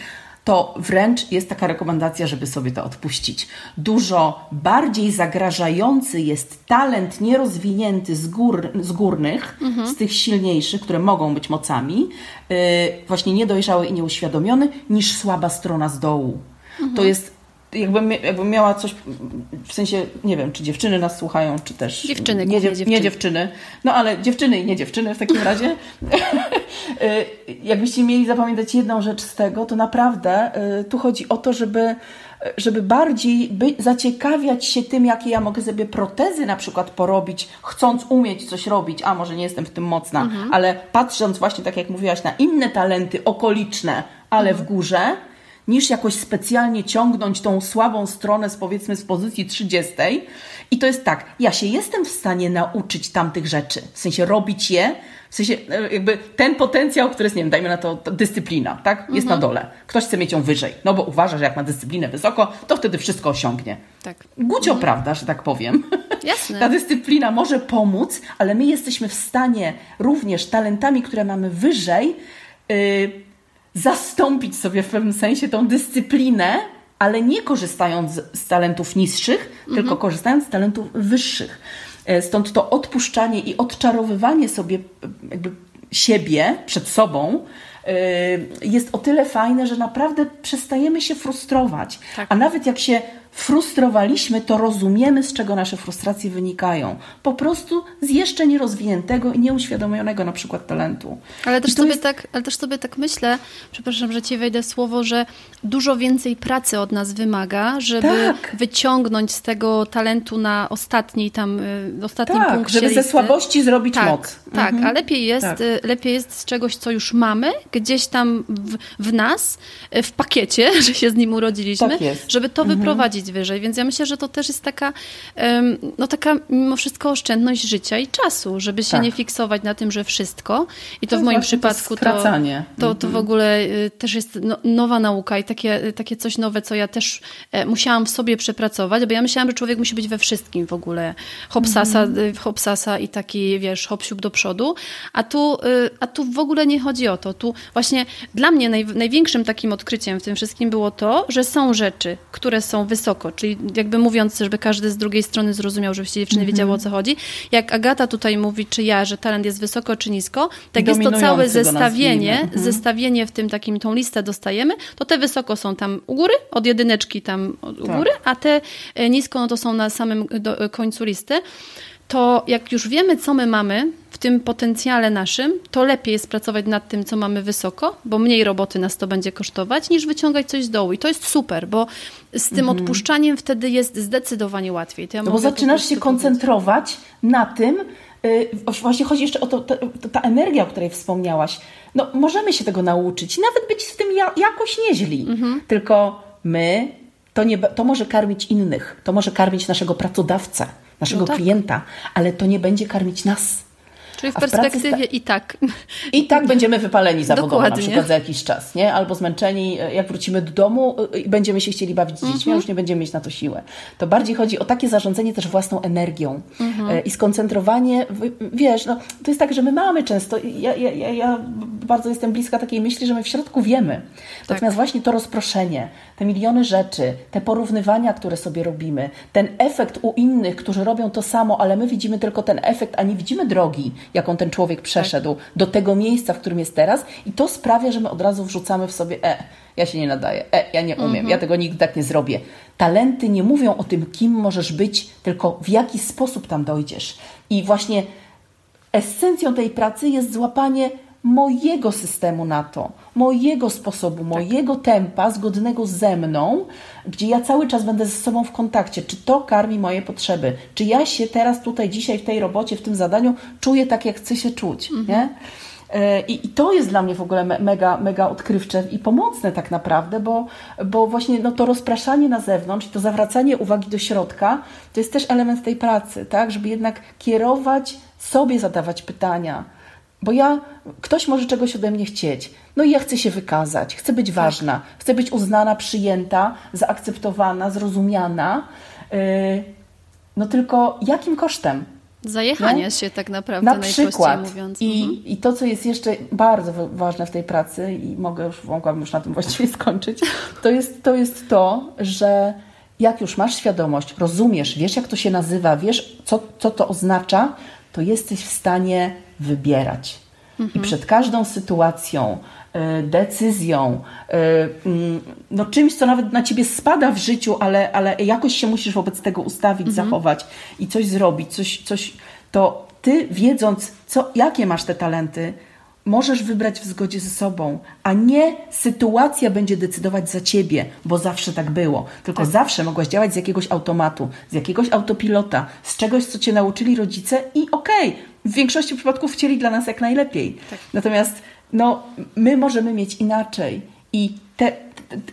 to wręcz jest taka rekomendacja, żeby sobie to odpuścić. Dużo bardziej zagrażający jest talent nierozwinięty z, gór, z górnych, mhm. z tych silniejszych, które mogą być mocami, yy, właśnie niedojrzały i nieuświadomiony, niż słaba strona z dołu. Mhm. To jest jakbym, jakbym miała coś, w sensie, nie wiem, czy dziewczyny nas słuchają, czy też... Dziewczyny, nie, dziew, dziewczyny. nie dziewczyny. No ale dziewczyny i nie dziewczyny w takim razie. Y, jakbyście mieli zapamiętać jedną rzecz z tego, to naprawdę y, tu chodzi o to, żeby żeby bardziej by, zaciekawiać się tym, jakie ja mogę sobie protezy na przykład porobić, chcąc umieć coś robić, a może nie jestem w tym mocna, mhm. ale patrząc właśnie, tak jak mówiłaś, na inne talenty okoliczne, ale mhm. w górze, niż jakoś specjalnie ciągnąć tą słabą stronę z powiedzmy z pozycji 30. I to jest tak, ja się jestem w stanie nauczyć tamtych rzeczy, w sensie robić je, w sensie e, jakby ten potencjał, który jest, nie wiem, dajmy na to, to dyscyplina, tak? Jest mhm. na dole. Ktoś chce mieć ją wyżej, no bo uważa, że jak ma dyscyplinę wysoko, to wtedy wszystko osiągnie. Tak. Gucio mhm. prawda, że tak powiem. Jasne. Ta dyscyplina może pomóc, ale my jesteśmy w stanie również talentami, które mamy wyżej, yy, zastąpić sobie w pewnym sensie tą dyscyplinę, ale nie korzystając z talentów niższych, mhm. tylko korzystając z talentów wyższych. E, stąd to odpuszczanie i odczarowywanie sobie jakby siebie przed sobą e, jest o tyle fajne, że naprawdę przestajemy się frustrować. Tak. A nawet jak się frustrowaliśmy, to rozumiemy, z czego nasze frustracje wynikają. Po prostu z jeszcze nierozwiniętego i nieuświadomionego na przykład talentu. Ale też, sobie jest... tak, ale też sobie tak myślę, przepraszam, że Ci wejdę słowo, że dużo więcej pracy od nas wymaga, żeby tak. wyciągnąć z tego talentu na ostatni tam, y, ostatnim tak, punkcie żeby listy. ze słabości zrobić tak, moc. Tak, mhm. a lepiej jest, tak. Y, lepiej jest z czegoś, co już mamy, gdzieś tam w, w nas, y, w pakiecie, że się z nim urodziliśmy, tak żeby to mhm. wyprowadzić wyżej. Więc ja myślę, że to też jest taka, no taka mimo wszystko oszczędność życia i czasu, żeby się tak. nie fiksować na tym, że wszystko. I to, to w moim przypadku to, to, to, to w mhm. ogóle też jest no, nowa nauka i takie, takie coś nowe, co ja też e, musiałam w sobie przepracować, bo ja myślałam, że człowiek musi być we wszystkim w ogóle. Hopsasa, mm. hopsasa i taki, wiesz, hopsiuk do przodu. A tu, y, a tu w ogóle nie chodzi o to. Tu właśnie dla mnie naj, największym takim odkryciem w tym wszystkim było to, że są rzeczy, które są wysoko, czyli jakby mówiąc, żeby każdy z drugiej strony zrozumiał, żeby dziewczyny mm -hmm. wiedziały o co chodzi. Jak Agata tutaj mówi, czy ja, że talent jest wysoko czy nisko, tak jest to całe zestawienie, mm -hmm. zestawienie w tym takim, tą listę dostajemy, to te wysoko są tam u góry, od jedyneczki tam u tak. góry, a te e, nisko no to są na samym do, końcu listy to jak już wiemy, co my mamy tym potencjale naszym, to lepiej jest pracować nad tym, co mamy wysoko, bo mniej roboty nas to będzie kosztować, niż wyciągać coś z dołu. I to jest super, bo z tym mhm. odpuszczaniem wtedy jest zdecydowanie łatwiej. Ja no bo zaczynasz się koncentrować na tym, yy, właśnie chodzi jeszcze o to, to, ta energia, o której wspomniałaś. No, możemy się tego nauczyć, nawet być w tym ja, jakoś nieźli, mhm. tylko my, to, nie, to może karmić innych, to może karmić naszego pracodawcę naszego no tak. klienta, ale to nie będzie karmić nas. Czyli w perspektywie i tak. I tak będziemy wypaleni zawodowo Dokładnie. na przykład za jakiś czas, nie? Albo zmęczeni, jak wrócimy do domu i będziemy się chcieli bawić z dziećmi, mhm. już nie będziemy mieć na to siłę. To bardziej chodzi o takie zarządzanie też własną energią mhm. E, i skoncentrowanie, wiesz, no, to jest tak, że my mamy często, ja, ja, ja, bardzo jestem bliska takiej myśli, że my w środku wiemy. Tak. Natomiast właśnie to rozproszenie, te miliony rzeczy, te porównywania, które sobie robimy, ten efekt u innych, którzy robią to samo, ale my widzimy tylko ten efekt, a nie widzimy drogi, jaką ten człowiek przeszedł tak. do tego miejsca, w którym jest teraz, i to sprawia, że my od razu wrzucamy w sobie, e, ja się nie nadaję, e, ja nie umiem, mhm. ja tego nigdy tak nie zrobię. Talenty nie mówią o tym, kim możesz być, tylko w jaki sposób tam dojdziesz. I właśnie esencją tej pracy jest złapanie mojego systemu na to, mojego sposobu, tak. mojego tempa, zgodnego ze mną, gdzie ja cały czas będę ze sobą w kontakcie. Czy to karmi moje potrzeby? Czy ja się teraz tutaj, dzisiaj w tej robocie, w tym zadaniu czuję tak, jak chcę się czuć? Mhm. Nie? E, I, I, to jest dla mnie w ogóle mega, mega odkrywcze i pomocne tak naprawdę, bo, bo właśnie no, to rozpraszanie na zewnątrz, to zawracanie uwagi do środka, to jest też element tej pracy, tak? Żeby jednak kierować sobie, zadawać pytania bo ja, ktoś może czegoś ode mnie chcieć. No i ja chcę się wykazać, chcę być ważna, chcę być uznana, przyjęta, zaakceptowana, zrozumiana. Yy, no tylko jakim kosztem? Zajechania nie? się tak naprawdę, Na przykład. mówiąc. I, mhm. I to, co jest jeszcze bardzo ważne w tej pracy, i mogę już, mogłabym już na tym właściwie skończyć, to jest to, jest to że jak już masz świadomość, rozumiesz, wiesz, jak to się nazywa, wiesz, co, co to oznacza, to jesteś w stanie wybierać. Mhm. I przed każdą sytuacją, e, decyzją, e, mm, no czymś, co nawet na ciebie spada w życiu, ale, ale jakoś się musisz wobec tego ustawić, mhm. zachować i coś zrobić, coś, coś, to ty wiedząc, co, jakie masz te talenty, możesz wybrać w zgodzie ze sobą, a nie sytuacja będzie decydować za ciebie, bo zawsze tak było. Tylko tak. zawsze mogłaś działać z jakiegoś automatu, z jakiegoś autopilota, z czegoś, co cię nauczyli rodzice i okej, okay, w większości przypadków chcieli dla nas jak najlepiej. Tak. Natomiast no, my możemy mieć inaczej i te,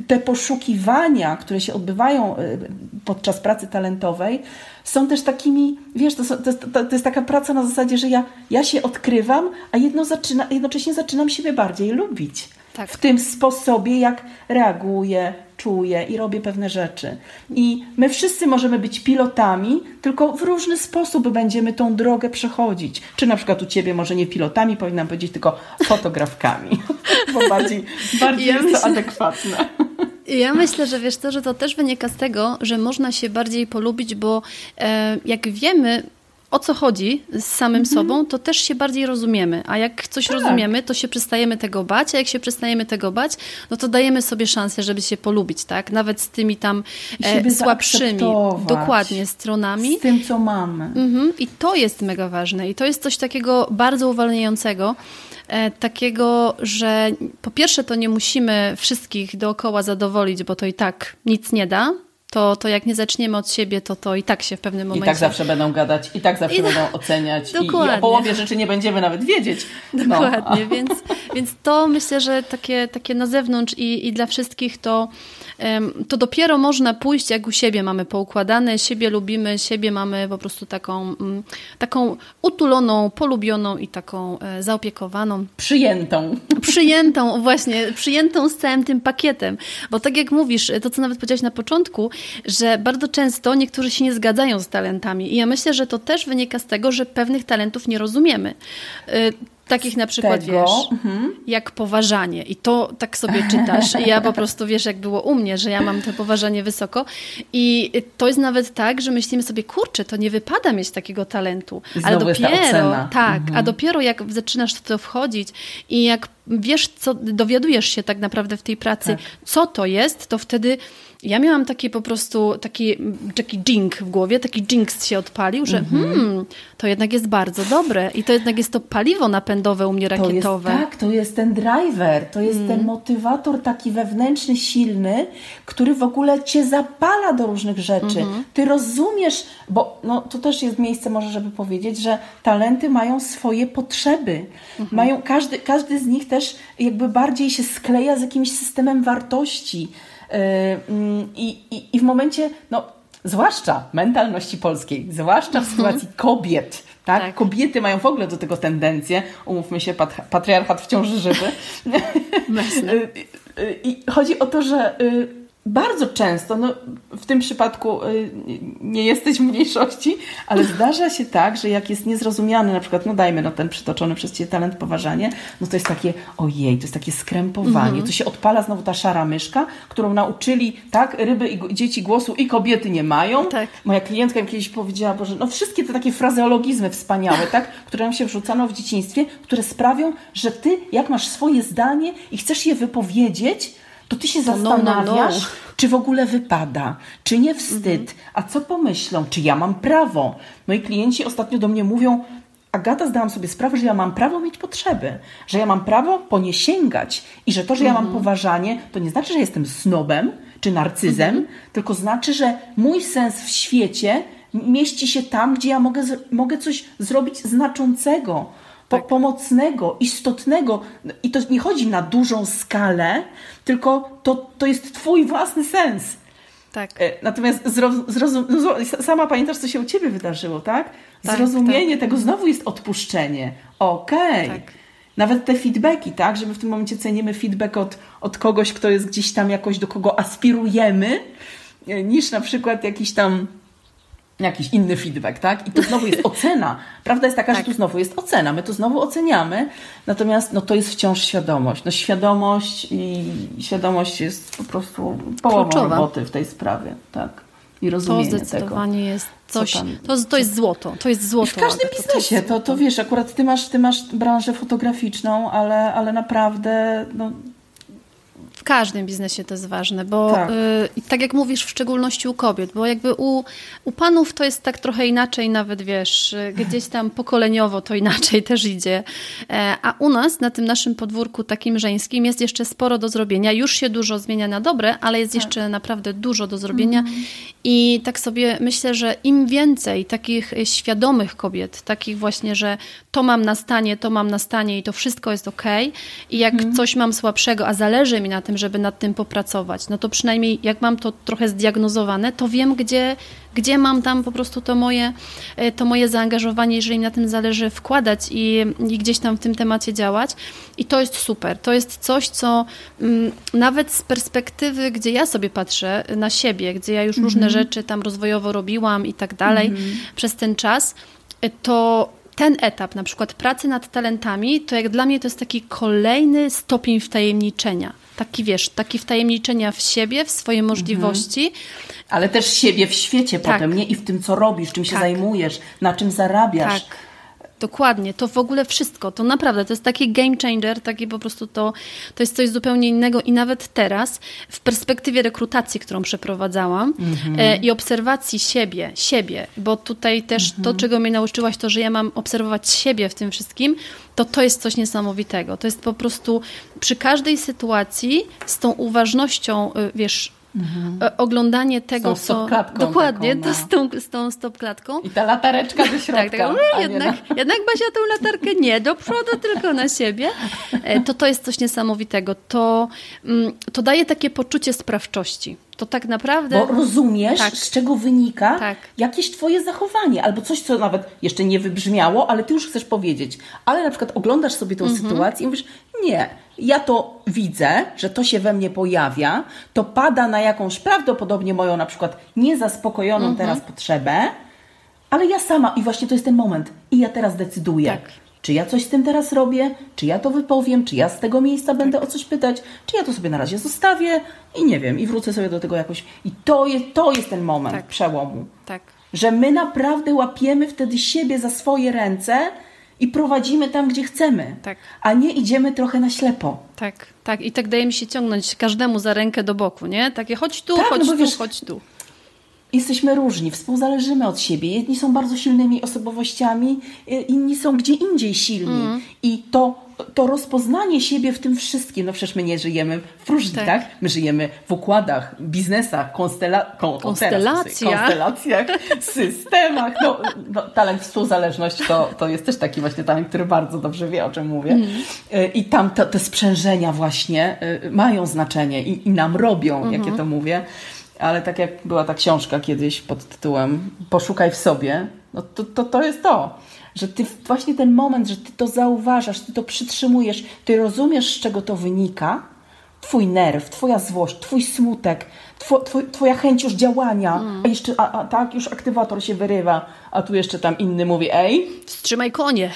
te poszukiwania, które się odbywają y, podczas pracy talentowej, są też takimi, wiesz, to, to, to, to jest taka praca na zasadzie, że ja, ja się odkrywam, a jedno zaczyna, jednocześnie zaczynam siebie bardziej lubić. Tak. W tym sposobie, jak reaguję, czuję i robię pewne rzeczy. I my wszyscy możemy być pilotami, tylko w różny sposób będziemy tą drogę przechodzić. Czy na przykład u Ciebie może nie pilotami, powinnam powiedzieć, tylko fotografkami, bo bardziej, bardziej ja jest myślę... to adekwatne. Ja myślę, że wiesz to, że to też wynika z tego, że można się bardziej polubić, bo e, jak wiemy, o co chodzi z samym mhm. sobą, to też się bardziej rozumiemy. A jak coś tak. rozumiemy, to się przestajemy tego bać, a jak się przestajemy tego bać, no to dajemy sobie szansę, żeby się polubić, tak? Nawet z tymi tam e, słabszymi, dokładnie, stronami. Z tym, co mamy. Mhm. I to jest mega ważne. I to jest coś takiego bardzo uwalniającego, e, takiego, że po pierwsze to nie musimy wszystkich dookoła zadowolić, bo to i tak nic nie da, to, to jak nie zaczniemy od siebie, to to i tak się w pewnym momencie... I tak zawsze będą gadać, i tak zawsze I będą oceniać. I, I, o połowie rzeczy nie będziemy nawet wiedzieć. No. Dokładnie, więc, więc to myślę, że takie, takie na zewnątrz i, i dla wszystkich to to dopiero można pójść, jak u siebie mamy poukładane, siebie lubimy, siebie mamy po prostu taką, mm, taką utuloną, polubioną i taką e, zaopiekowaną. Przyjętą. Przyjętą, właśnie, przyjętą z całym tym pakietem. Bo tak jak mówisz, to co nawet powiedziałaś na początku, że bardzo często niektórzy się nie zgadzają z talentami. I ja myślę, że to też wynika z tego, że pewnych talentów nie rozumiemy y, Takich na przykład, tego. wiesz, mhm. jak poważanie. I to tak sobie czytasz. I ja po prostu, wiesz, jak było u mnie, że ja mam to poważanie wysoko. I to jest nawet tak, że myślimy sobie, kurczę, to nie wypada mieć takiego talentu. Ale dopiero, tak, mhm. a dopiero jak zaczynasz w to wchodzić i jak wiesz, co, dowiadujesz się tak naprawdę w tej pracy, tak. co to jest, to wtedy ja miałam taki po prostu taki, taki ding w głowie, taki jinx się odpalił, że mhm. hmm, to jednak jest bardzo dobre i to jednak jest to paliwo napędowe u mnie rakietowe. To jest, tak, to jest ten driver, to jest ten mm. motywator taki wewnętrzny, silny, który w ogóle cię zapala do różnych rzeczy. Mhm. Ty rozumiesz, bo no, to też jest miejsce może, żeby powiedzieć, że talenty mają swoje potrzeby. Mhm. Mają, każdy, każdy z nich też jakby bardziej się skleja z jakimś systemem wartości. Mm, I, i, I w momencie, no, zwłaszcza mentalności polskiej, zwłaszcza w mhm. sytuacji kobiet, tak? tak? Kobiety mają w ogóle do tego tendencję, umówmy się, patriarchat wciąż żywy. I chodzi o to, że y, bardzo często, no w tym przypadku y, nie jesteś w mniejszości, ale zdarza się tak, że jak jest niezrozumiany, na przykład, no dajmy no ten przytoczony przez Ciebie talent poważanie, no to jest takie, ojej, to jest takie skrępowanie, mm -hmm. to się odpala znowu ta szara myszka, którą nauczyli, tak, ryby i dzieci głosu i kobiety nie mają. Tak. Moja klientka mi kiedyś powiedziała, Boże, no wszystkie te takie frazeologizmy wspaniałe, tak, które nam się wrzucano w dzieciństwie, które sprawią, że Ty, jak masz swoje zdanie i chcesz je wypowiedzieć, to ty się zastanawiasz, no, no, no. czy w ogóle wypada, czy nie wstyd, mhm. a co pomyślą, czy ja mam prawo. Moi klienci ostatnio do mnie mówią, Agata, zdałam sobie sprawę, że ja mam prawo mieć potrzeby, że ja mam prawo po nie sięgać i że to, że ja mam mhm. poważanie, to nie znaczy, że jestem snobem czy narcyzem, mhm. tylko znaczy, że mój sens w świecie mieści się tam, gdzie ja mogę, mogę coś zrobić znaczącego po, tak. pomocnego, istotnego. I to nie chodzi na dużą skalę, tylko to, to jest Twój własny sens. Tak. E, natomiast zrozum, zrozum, sama pamiętasz, co się u Ciebie wydarzyło, tak? tak Zrozumienie tak. tego znowu jest odpuszczenie. Okej. Okay. Tak. Nawet te feedbacki, tak? Że my w tym momencie cenimy feedback od, od kogoś, kto jest gdzieś tam jakoś, do kogo aspirujemy, e, niż na przykład jakiś tam jakiś inny feedback, tak? I to znowu jest ocena. Prawda jest taka, tak. że tu znowu jest ocena. My to znowu oceniamy, natomiast no, to jest wciąż świadomość. No, świadomość i świadomość jest po prostu połową Kluczowa. roboty w tej sprawie, tak? I rozumienie to zdecydowanie tego, jest coś, to, to jest złoto, to jest złoto. I w każdym biznesie, to, to, to wiesz, akurat ty masz, ty masz branżę fotograficzną, ale, ale naprawdę no, każdym biznesie to jest ważne, bo tak. Y, tak jak mówisz, w szczególności u kobiet, bo jakby u, u panów to jest tak trochę inaczej, nawet wiesz, y, gdzieś tam pokoleniowo to inaczej też idzie. E, a u nas, na tym naszym podwórku takim żeńskim, jest jeszcze sporo do zrobienia. Już się dużo zmienia na dobre, ale jest tak. jeszcze naprawdę dużo do zrobienia. Mhm. I tak sobie myślę, że im więcej takich świadomych kobiet, takich właśnie, że to mam na stanie, to mam na stanie i to wszystko jest ok, i jak mhm. coś mam słabszego, a zależy mi na tym, żeby nad tym popracować. No to przynajmniej jak mam to trochę zdiagnozowane, to wiem, gdzie, gdzie mam tam po prostu to moje, e, to moje zaangażowanie, jeżeli mi na tym zależy, wkładać i, i gdzieś tam w tym temacie działać. I to jest super. To jest coś, co m, mm, nawet z perspektywy, gdzie ja sobie patrzę na siebie, gdzie ja już różne mhm. rzeczy tam rozwojowo robiłam i tak dalej mhm. przez ten czas, e, to ten etap, na przykład pracy nad talentami, to jak dla mnie to jest taki kolejny stopień wtajemniczenia taki wiesz, taki wtajemniczenia w siebie, w swoje możliwości, Ale też siebie w świecie Tak. potem, nie? I w tym, co robisz, czym się Tak. zajmujesz, na czym zarabiasz. Tak. Dokładnie, to w ogóle wszystko, to naprawdę, to jest taki game changer, taki po prostu to, to jest coś zupełnie innego i nawet teraz w perspektywie rekrutacji, którą przeprowadzałam e, i obserwacji siebie, siebie, bo tutaj też to, czego mnie nauczyłaś, to, że ja mam obserwować siebie w tym wszystkim, to to jest coś niesamowitego. To jest po prostu przy każdej sytuacji z tą uważnością, y, wiesz, e, oglądanie tego, tą co... stopklatką Dokładnie, taką, to no. z tą, z tą stopklatką. I ta latareczka do środka. Tak, tak. No, jednak, na- jednak Basia tą latarkę nie do przodu, tylko na siebie. E, To to jest coś niesamowitego. To, mm, to daje takie poczucie sprawczości. To tak naprawdę... Bo rozumiesz, Tak. z czego wynika Tak. jakieś twoje zachowanie, albo coś, co nawet jeszcze nie wybrzmiało, ale ty już chcesz powiedzieć. Ale na przykład oglądasz sobie tą Mhm. sytuację i mówisz, nie, ja to widzę, że to się we mnie pojawia, to pada na jakąś prawdopodobnie moją na przykład niezaspokojoną Mhm. teraz potrzebę, ale ja sama, i właśnie to jest ten moment, i ja teraz decyduję. Tak. Czy ja coś z tym teraz robię? Czy ja to wypowiem? Czy ja z tego miejsca Tak. będę o coś pytać? Czy ja to sobie na razie zostawię i nie wiem, i wrócę sobie do tego jakoś. I to jest, to jest ten moment Tak. przełomu. Tak. Że my naprawdę łapiemy wtedy siebie za swoje ręce i prowadzimy tam, gdzie chcemy. Tak. A nie idziemy trochę na ślepo. Tak, tak. I tak daje mi się ciągnąć każdemu za rękę do boku, nie? Takie chodź tu, Tak, chodź no tu, wiesz- chodź tu. Jesteśmy różni, współzależymy od siebie. Jedni są bardzo silnymi osobowościami, y, inni są gdzie indziej silni. Mm. I to, to rozpoznanie siebie w tym wszystkim, no przecież my nie żyjemy w próżni, Tak. tak? My żyjemy w układach, biznesach, konstela kon, Konstelacjach. konstelacjach, systemach. No, no, talent współzależność to, to jest też taki właśnie talent, który bardzo dobrze wie, o czym mówię. Mm. I tam to, te sprzężenia właśnie y, mają znaczenie i, i nam robią, jak Mhm. ja to mówię. Ale tak jak była ta książka kiedyś pod tytułem Poszukaj w sobie, no to, to, to jest to, że ty właśnie ten moment, że ty to zauważasz, ty to przytrzymujesz, ty rozumiesz, z czego to wynika, twój nerw, twoja złość, twój smutek, two, twój, twoja chęć już działania, a jeszcze, a, a tak, już aktywator się wyrywa, a tu jeszcze tam inny mówi, ej, Wstrzymaj konie.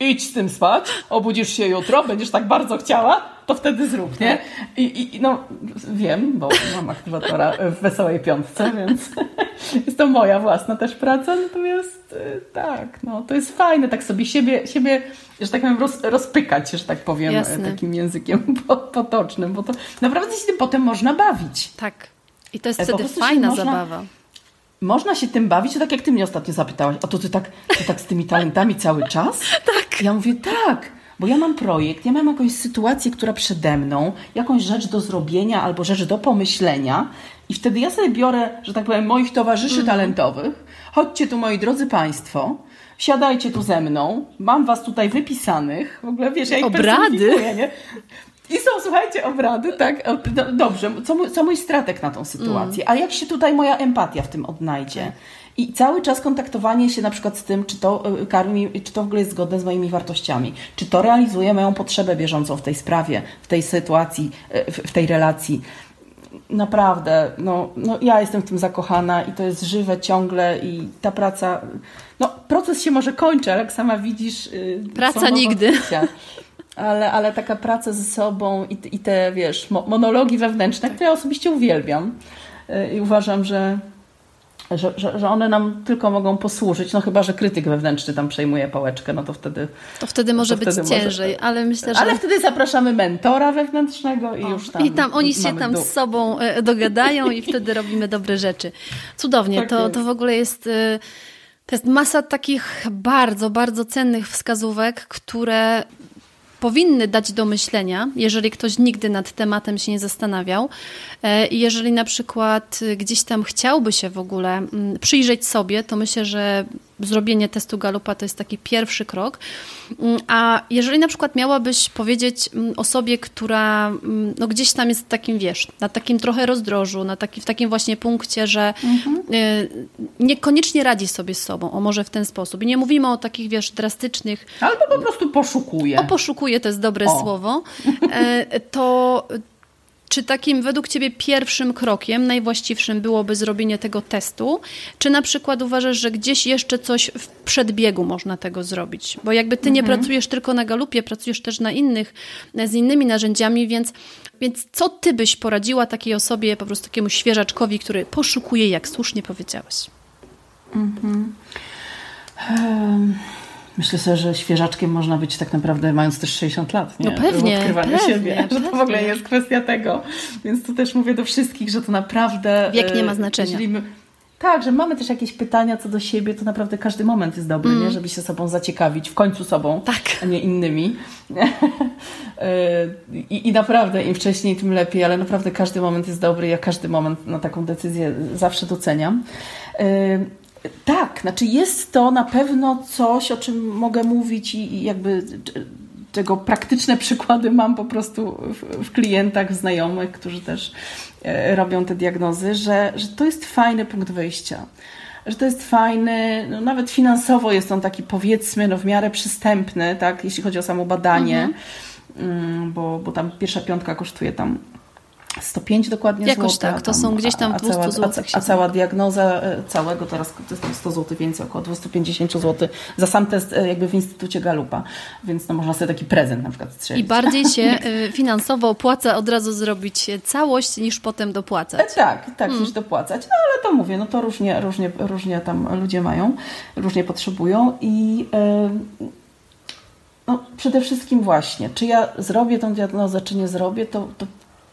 idź z tym spać, obudzisz się jutro, będziesz tak bardzo chciała, to wtedy zrób, nie? I, i no, wiem, bo mam aktywatora w Wesołej Piątce, więc jest to moja własna też praca, natomiast y, tak, no, to jest fajne, tak sobie siebie, siebie że tak powiem, roz, rozpykać, że tak powiem, Jasne. takim językiem po- potocznym, bo to naprawdę się tym potem można bawić. Tak. I to jest po wtedy fajna można- zabawa. Można się tym bawić, to tak jak ty mnie ostatnio zapytałaś, a to ty tak, ty tak z tymi talentami cały czas? Tak. Ja mówię, tak, bo ja mam projekt, ja mam jakąś sytuację, która przede mną, jakąś rzecz do zrobienia albo rzecz do pomyślenia i wtedy ja sobie biorę, że tak powiem, moich towarzyszy Mhm. talentowych, chodźcie tu moi drodzy Państwo, siadajcie tu ze mną, mam Was tutaj wypisanych, w ogóle wiesz, ja ich Obrady? nie? I są, słuchajcie, obrady, tak? O, do, dobrze, co mój, co mój stratek na tą sytuację? A jak się tutaj moja empatia w tym odnajdzie? I cały czas kontaktowanie się na przykład z tym, czy to y, karmi, czy to w ogóle jest zgodne z moimi wartościami, czy to realizuje moją potrzebę bieżącą w tej sprawie, w tej sytuacji, y, w, tej relacji. Naprawdę, no, no ja jestem w tym zakochana i to jest żywe ciągle i ta praca, no proces się może kończy, ale jak sama widzisz... y, Praca nigdy. Ale, ale taka praca ze sobą i, i te, wiesz, mo- monologi wewnętrzne, które ja osobiście uwielbiam i uważam, że, że, że, że one nam tylko mogą posłużyć, no chyba, że krytyk wewnętrzny tam przejmuje pałeczkę, no to wtedy... To wtedy może to być wtedy może- ciężej, ale myślę, że... Ale wtedy zapraszamy mentora wewnętrznego i już tam I tam oni się tam dół. z sobą e, dogadają i wtedy robimy dobre rzeczy. Cudownie, Tak to, jest. to w ogóle jest. e, To jest masa takich bardzo, bardzo cennych wskazówek, które powinny dać do myślenia, jeżeli ktoś nigdy nad tematem się nie zastanawiał. E, jeżeli na przykład gdzieś tam chciałby się w ogóle mm, przyjrzeć sobie, to myślę, że zrobienie testu Galupa to jest taki pierwszy krok. Mm, A jeżeli na przykład miałabyś powiedzieć mm, osobie, która mm, no gdzieś tam jest takim, wiesz, na takim trochę rozdrożu, na taki, w takim właśnie punkcie, że y, niekoniecznie radzi sobie z sobą, o może w ten sposób. I nie mówimy o takich, wiesz, drastycznych Albo po prostu poszukuje. o, poszukuję to jest dobre O. słowo. E, To czy takim według Ciebie pierwszym krokiem, najwłaściwszym byłoby zrobienie tego testu, czy na przykład uważasz, że gdzieś jeszcze coś w przedbiegu można tego zrobić? Bo jakby Ty nie mhm. pracujesz tylko na galupie, pracujesz też na innych, z innymi narzędziami, więc, więc co Ty byś poradziła takiej osobie, po prostu takiemu świeżaczkowi, który poszukuje, jak słusznie powiedziałaś? Mhm. Um. Myślę sobie, że świeżaczkiem można być tak naprawdę mając też 60 lat, nie? No pewnie, Odkrywanie pewnie, siebie, pewnie. że to w ogóle jest kwestia tego. Więc tu też mówię do wszystkich, że to naprawdę... Wiek nie ma e, znaczenia. My, tak, że mamy też jakieś pytania co do siebie, to naprawdę każdy moment jest dobry, mm. nie? żeby się sobą zaciekawić, w końcu sobą, tak. a nie innymi. E, I, I naprawdę im wcześniej, tym lepiej, ale naprawdę każdy moment jest dobry. Ja każdy moment na taką decyzję zawsze doceniam. Tak, znaczy jest to na pewno coś, o czym mogę mówić i, jakby czego praktyczne przykłady mam po prostu w, w klientach, w znajomych, którzy też e, robią te diagnozy, że, że to jest fajny punkt wyjścia. Że to jest fajny, no nawet finansowo jest on taki powiedzmy no w miarę przystępny, tak, jeśli chodzi o samo badanie, mhm. Mm, bo, bo tam pierwsza piątka kosztuje tam 105 dokładnie Jakoś złota, tak, to są gdzieś tam 200 a, zł. A, a, cała diagnoza e, całego teraz to jest tam 100 zł więcej, około 250 zł za sam test e, jakby w Instytucie Galupa, więc no można sobie taki prezent na przykład strzelić. I bardziej się e, finansowo opłaca od razu zrobić całość niż potem dopłacać. Tak, tak, hmm. niż dopłacać. No ale to mówię, no to różnie, różnie, różnie tam ludzie mają, różnie potrzebują i yy, no, przede wszystkim właśnie, czy ja zrobię tą diagnozę, czy nie zrobię, to, to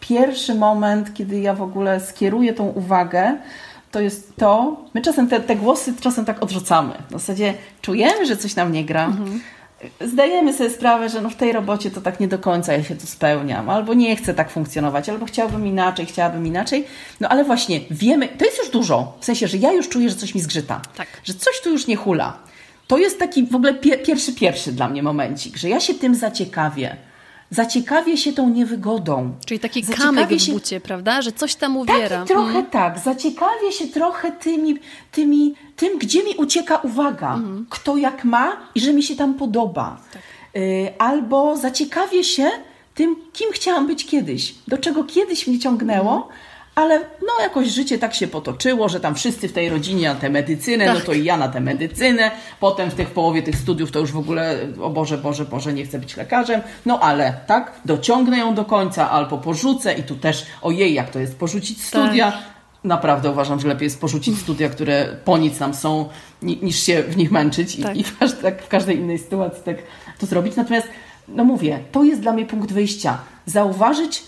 pierwszy moment, kiedy ja w ogóle skieruję tą uwagę, to jest to, my czasem te, te głosy czasem tak odrzucamy. W zasadzie czujemy, że coś nam nie gra. Mhm. Zdajemy sobie sprawę, że no w tej robocie to tak nie do końca ja się tu spełniam, albo nie chcę tak funkcjonować, albo chciałbym inaczej, chciałabym inaczej. No ale właśnie wiemy, to jest już dużo. W sensie, że ja już czuję, że coś mi zgrzyta. Tak. Że coś tu już nie hula. To jest taki w ogóle pierwszy, pierwszy dla mnie momencik, że ja się tym zaciekawię zaciekawię się tą niewygodą. Czyli taki kamyk się... w bucie, prawda? Że coś tam uwiera. Taki trochę mm. tak. Zaciekawię się trochę tymi, tymi, tym, gdzie mi ucieka uwaga. Mm. Kto jak ma i że mi się tam podoba. Tak. Y, albo zaciekawię się tym, kim chciałam być kiedyś. Do czego kiedyś mnie ciągnęło. Mm ale no jakoś życie tak się potoczyło, że tam wszyscy w tej rodzinie na tę medycynę, no tak. no to i ja na tę medycynę, potem w tych połowie tych studiów to już w ogóle, o Boże, Boże, Boże, nie chcę być lekarzem, no ale tak, dociągnę ją do końca albo porzucę i tu też, ojej, jak to jest porzucić studia, tak. Naprawdę uważam, że lepiej jest porzucić studia, które po nic nam są, niż się w nich męczyć tak. i, i tak, w każdej innej sytuacji tak to zrobić. Natomiast, no mówię, to jest dla mnie punkt wyjścia. Zauważyć,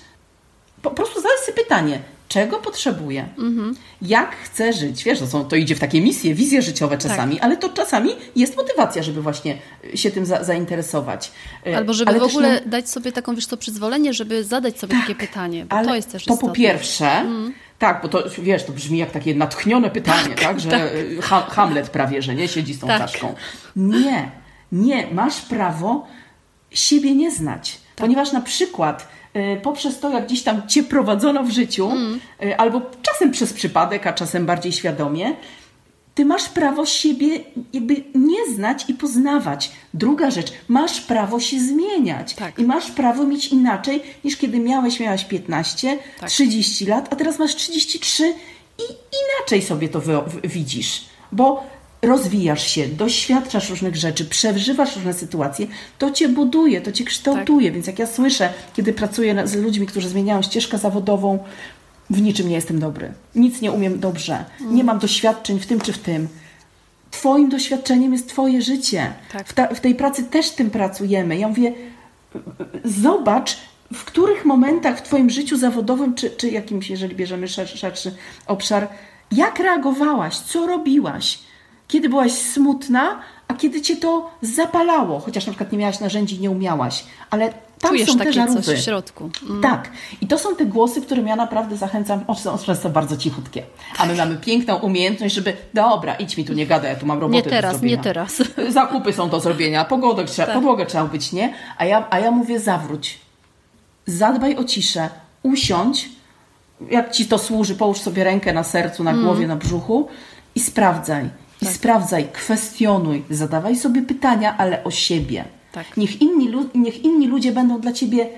po prostu zadać sobie pytanie, czego potrzebuję, mhm. jak chcę żyć. Wiesz, to, są, to idzie w takie misje, wizje życiowe czasami, tak. ale to czasami jest motywacja, żeby właśnie się tym za, zainteresować. E, Albo żeby ale w ogóle no... dać sobie taką, wiesz co, przyzwolenie, żeby zadać sobie tak, takie pytanie, bo to jest też To istotne. po pierwsze... Mhm. Tak, bo to wiesz, to brzmi jak takie natchnione pytanie, tak? tak? Że tak. Hamlet prawie, że nie siedzi z tą tak. czaszką. Nie, nie, masz prawo siebie nie znać. Tak. Ponieważ na przykład poprzez to, jak gdzieś tam cię prowadzono w życiu, mm. albo czasem przez przypadek, a czasem bardziej świadomie, ty masz prawo siebie jakby nie znać i poznawać. Druga rzecz, masz prawo się zmieniać. Tak. I masz prawo mieć inaczej niż kiedy miałeś, miałaś 15, tak. 30 lat, a teraz masz 33 i inaczej sobie to widzisz. Bo rozwijasz się, doświadczasz różnych rzeczy, przeżywasz różne sytuacje, to cię buduje, to cię kształtuje. Tak. Więc jak ja słyszę, kiedy pracuję z ludźmi, którzy zmieniają ścieżkę zawodową, w niczym nie jestem dobry. Nic nie umiem dobrze. Mm. Nie mam doświadczeń w tym czy w tym. Twoim doświadczeniem jest Twoje życie. Tak. W, ta, w tej pracy też tym pracujemy. Ja mówię, zobacz, w których momentach w Twoim życiu zawodowym, czy, czy jakimś, jeżeli bierzemy szerszy, szerszy obszar, jak reagowałaś, co robiłaś, kiedy byłaś smutna, a kiedy cię to zapalało, chociaż na przykład nie miałaś narzędzi, nie umiałaś, ale tam Czujesz są takie te żarówki. coś w środku. Mm. Tak. I to są te głosy, którym ja naprawdę zachęcam. O, są często bardzo cichutkie. A my mamy piękną umiejętność, żeby dobra, idź mi tu, nie gadaj, ja tu mam robotę Nie teraz, nie teraz. Zakupy są do zrobienia, pogodę trzeba, tak. podłogę trzeba być, nie? A ja, a ja mówię zawróć. Zadbaj o ciszę. Usiądź. Jak ci to służy, połóż sobie rękę na sercu, na mm. głowie, na brzuchu i sprawdzaj i tak. sprawdzaj, kwestionuj, zadawaj sobie pytania, ale o siebie. Tak. Niech, inni, niech inni ludzie będą dla ciebie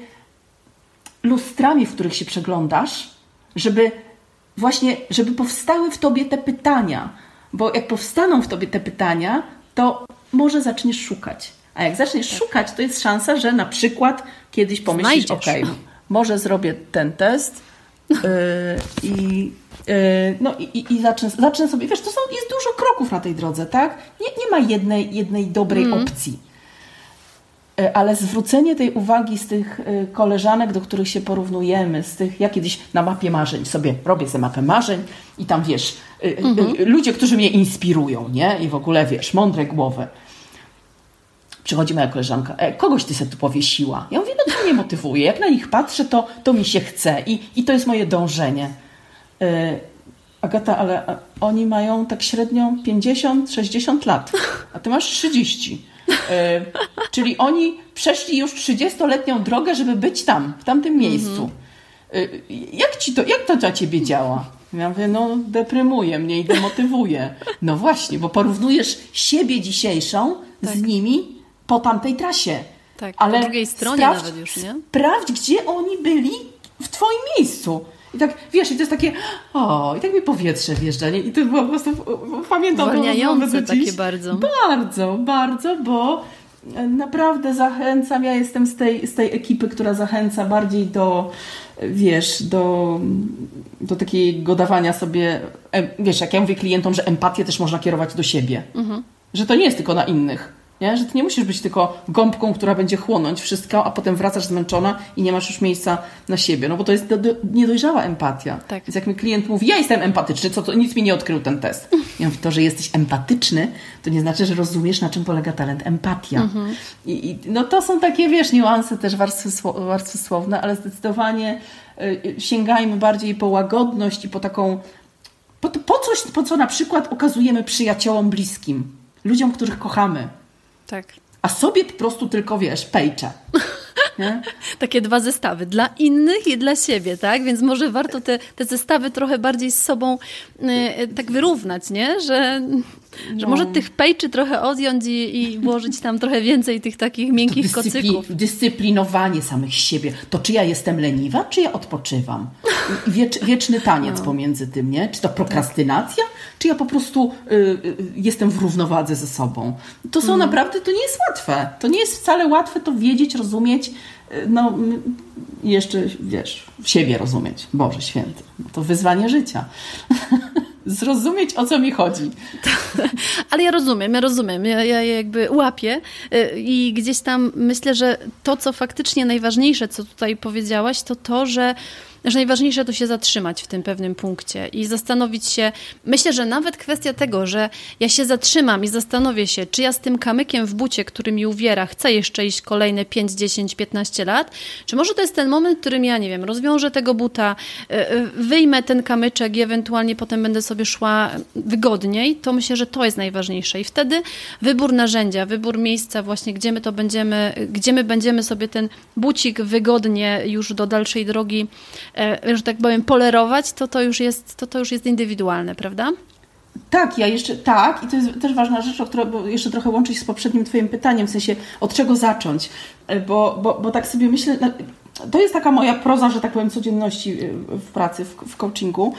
lustrami, w których się przeglądasz, żeby właśnie, żeby powstały w tobie te pytania. Bo jak powstaną w tobie te pytania, to może zaczniesz szukać. A jak zaczniesz tak. szukać, to jest szansa, że na przykład kiedyś pomyślisz, ok, może zrobię ten test i, yy, no, i, i zacznę, zacznę sobie, wiesz, to są, jest dużo kroków na tej drodze, tak? Nie, nie ma jednej, jednej dobrej mm. opcji. E, ale zwrócenie tej uwagi z tych koleżanek, do których się porównujemy, z tych, ja kiedyś na mapie marzeń sobie robię sobie mapę marzeń i tam wiesz, mhm. ludzie, którzy mnie inspirują, nie? I w ogóle wiesz, mądre głowy. Przychodzi moja koleżanka, e, kogoś ty sobie tu powiesiła. Ja mówię, no to mnie motywuje. Jak na nich patrzę, to, to mi się chce i, i to jest moje dążenie. E, Agata, ale oni mają tak średnio 50-60 lat, a ty masz 30. E, czyli oni przeszli już 30-letnią drogę, żeby być tam, w tamtym mhm. miejscu. E, jak, ci to, jak to dla ciebie działa? Ja mówię, no deprymuje mnie i demotywuje. No właśnie, bo porównujesz siebie dzisiejszą tak. z nimi po tamtej trasie. Tak, Ale po drugiej stronie sprawdź, nawet już, nie? Sprawdź, gdzie oni byli w twoim miejscu. I tak, wiesz, i to jest takie, o, i tak mi powietrze wjeżdża, nie? I to było po prostu, pamiętam to takie bardzo. Bardzo, bardzo, bo naprawdę zachęcam, ja jestem z tej, z tej ekipy, która zachęca bardziej do, wiesz, do, do takiego dawania sobie, wiesz, jak ja mówię klientom, że empatię też można kierować do siebie. Mhm. Że to nie jest tylko na innych nie? Że ty nie musisz być tylko gąbką, która będzie chłonąć wszystko, a potem wracasz zmęczona i nie masz już miejsca na siebie. No bo to jest do, do, niedojrzała empatia. Tak. Więc jak mi klient mówi, ja jestem empatyczny, co to nic mi nie odkrył ten test. Ja mówię, to, że jesteś empatyczny, to nie znaczy, że rozumiesz, na czym polega talent empatia. Mhm. I, I, no to są takie, wiesz, niuanse też warstwy, warstwy słowne, ale zdecydowanie y, sięgajmy bardziej po łagodność i po taką po, po coś, po co na przykład okazujemy przyjaciołom bliskim, ludziom, których kochamy. Tak. A sobie po prostu tylko, wiesz, pejcze. Takie dwa zestawy, dla innych i dla siebie, tak? Więc może warto te, te zestawy trochę bardziej z sobą y, tak wyrównać, nie? Że no. Że może tych pejczy trochę odjąć i, i włożyć tam trochę więcej tych takich miękkich dyscypli kocyków. Dyscyplinowanie samych siebie. To czy ja jestem leniwa, czy ja odpoczywam? Wiecz, wieczny taniec no. pomiędzy tym, nie? Czy to prokrastynacja, tak. czy ja po prostu y, y, jestem w równowadze ze sobą? To są mm. naprawdę, to nie jest łatwe. To nie jest wcale łatwe to wiedzieć, rozumieć, y, no jeszcze, wiesz, siebie rozumieć. Boże święty. To wyzwanie życia. zrozumieć, o co mi chodzi. Ale ja rozumiem, ja rozumiem, ja, ja jakby łapię y, i gdzieś tam myślę, że to, co faktycznie najważniejsze, co tutaj powiedziałaś, to to, że że najważniejsze to się zatrzymać w tym pewnym punkcie i zastanowić się. Myślę, że nawet kwestia tego, że ja się zatrzymam i zastanowię się, czy ja z tym kamykiem w bucie, który mi uwiera, chcę jeszcze iść kolejne 5, 10, 15 lat, czy może to jest ten moment, w którym ja, nie wiem, rozwiążę tego buta, y, y, wyjmę ten kamyczek i ewentualnie potem będę sobie szła wygodniej, to myślę, że to jest najważniejsze. I wtedy wybór narzędzia, wybór miejsca właśnie, gdzie my to będziemy, gdzie my będziemy sobie ten bucik wygodnie już do dalszej drogi E, że tak powiem, polerować, to to już jest, to to już jest indywidualne, prawda? Tak, ja jeszcze tak, i to jest też ważna rzecz, o którą jeszcze trochę łączy się z poprzednim Twoim pytaniem, w sensie od czego zacząć, e, bo, bo, bo tak sobie myślę, to jest taka moja proza, że tak powiem, codzienności e, w pracy, w, w coachingu,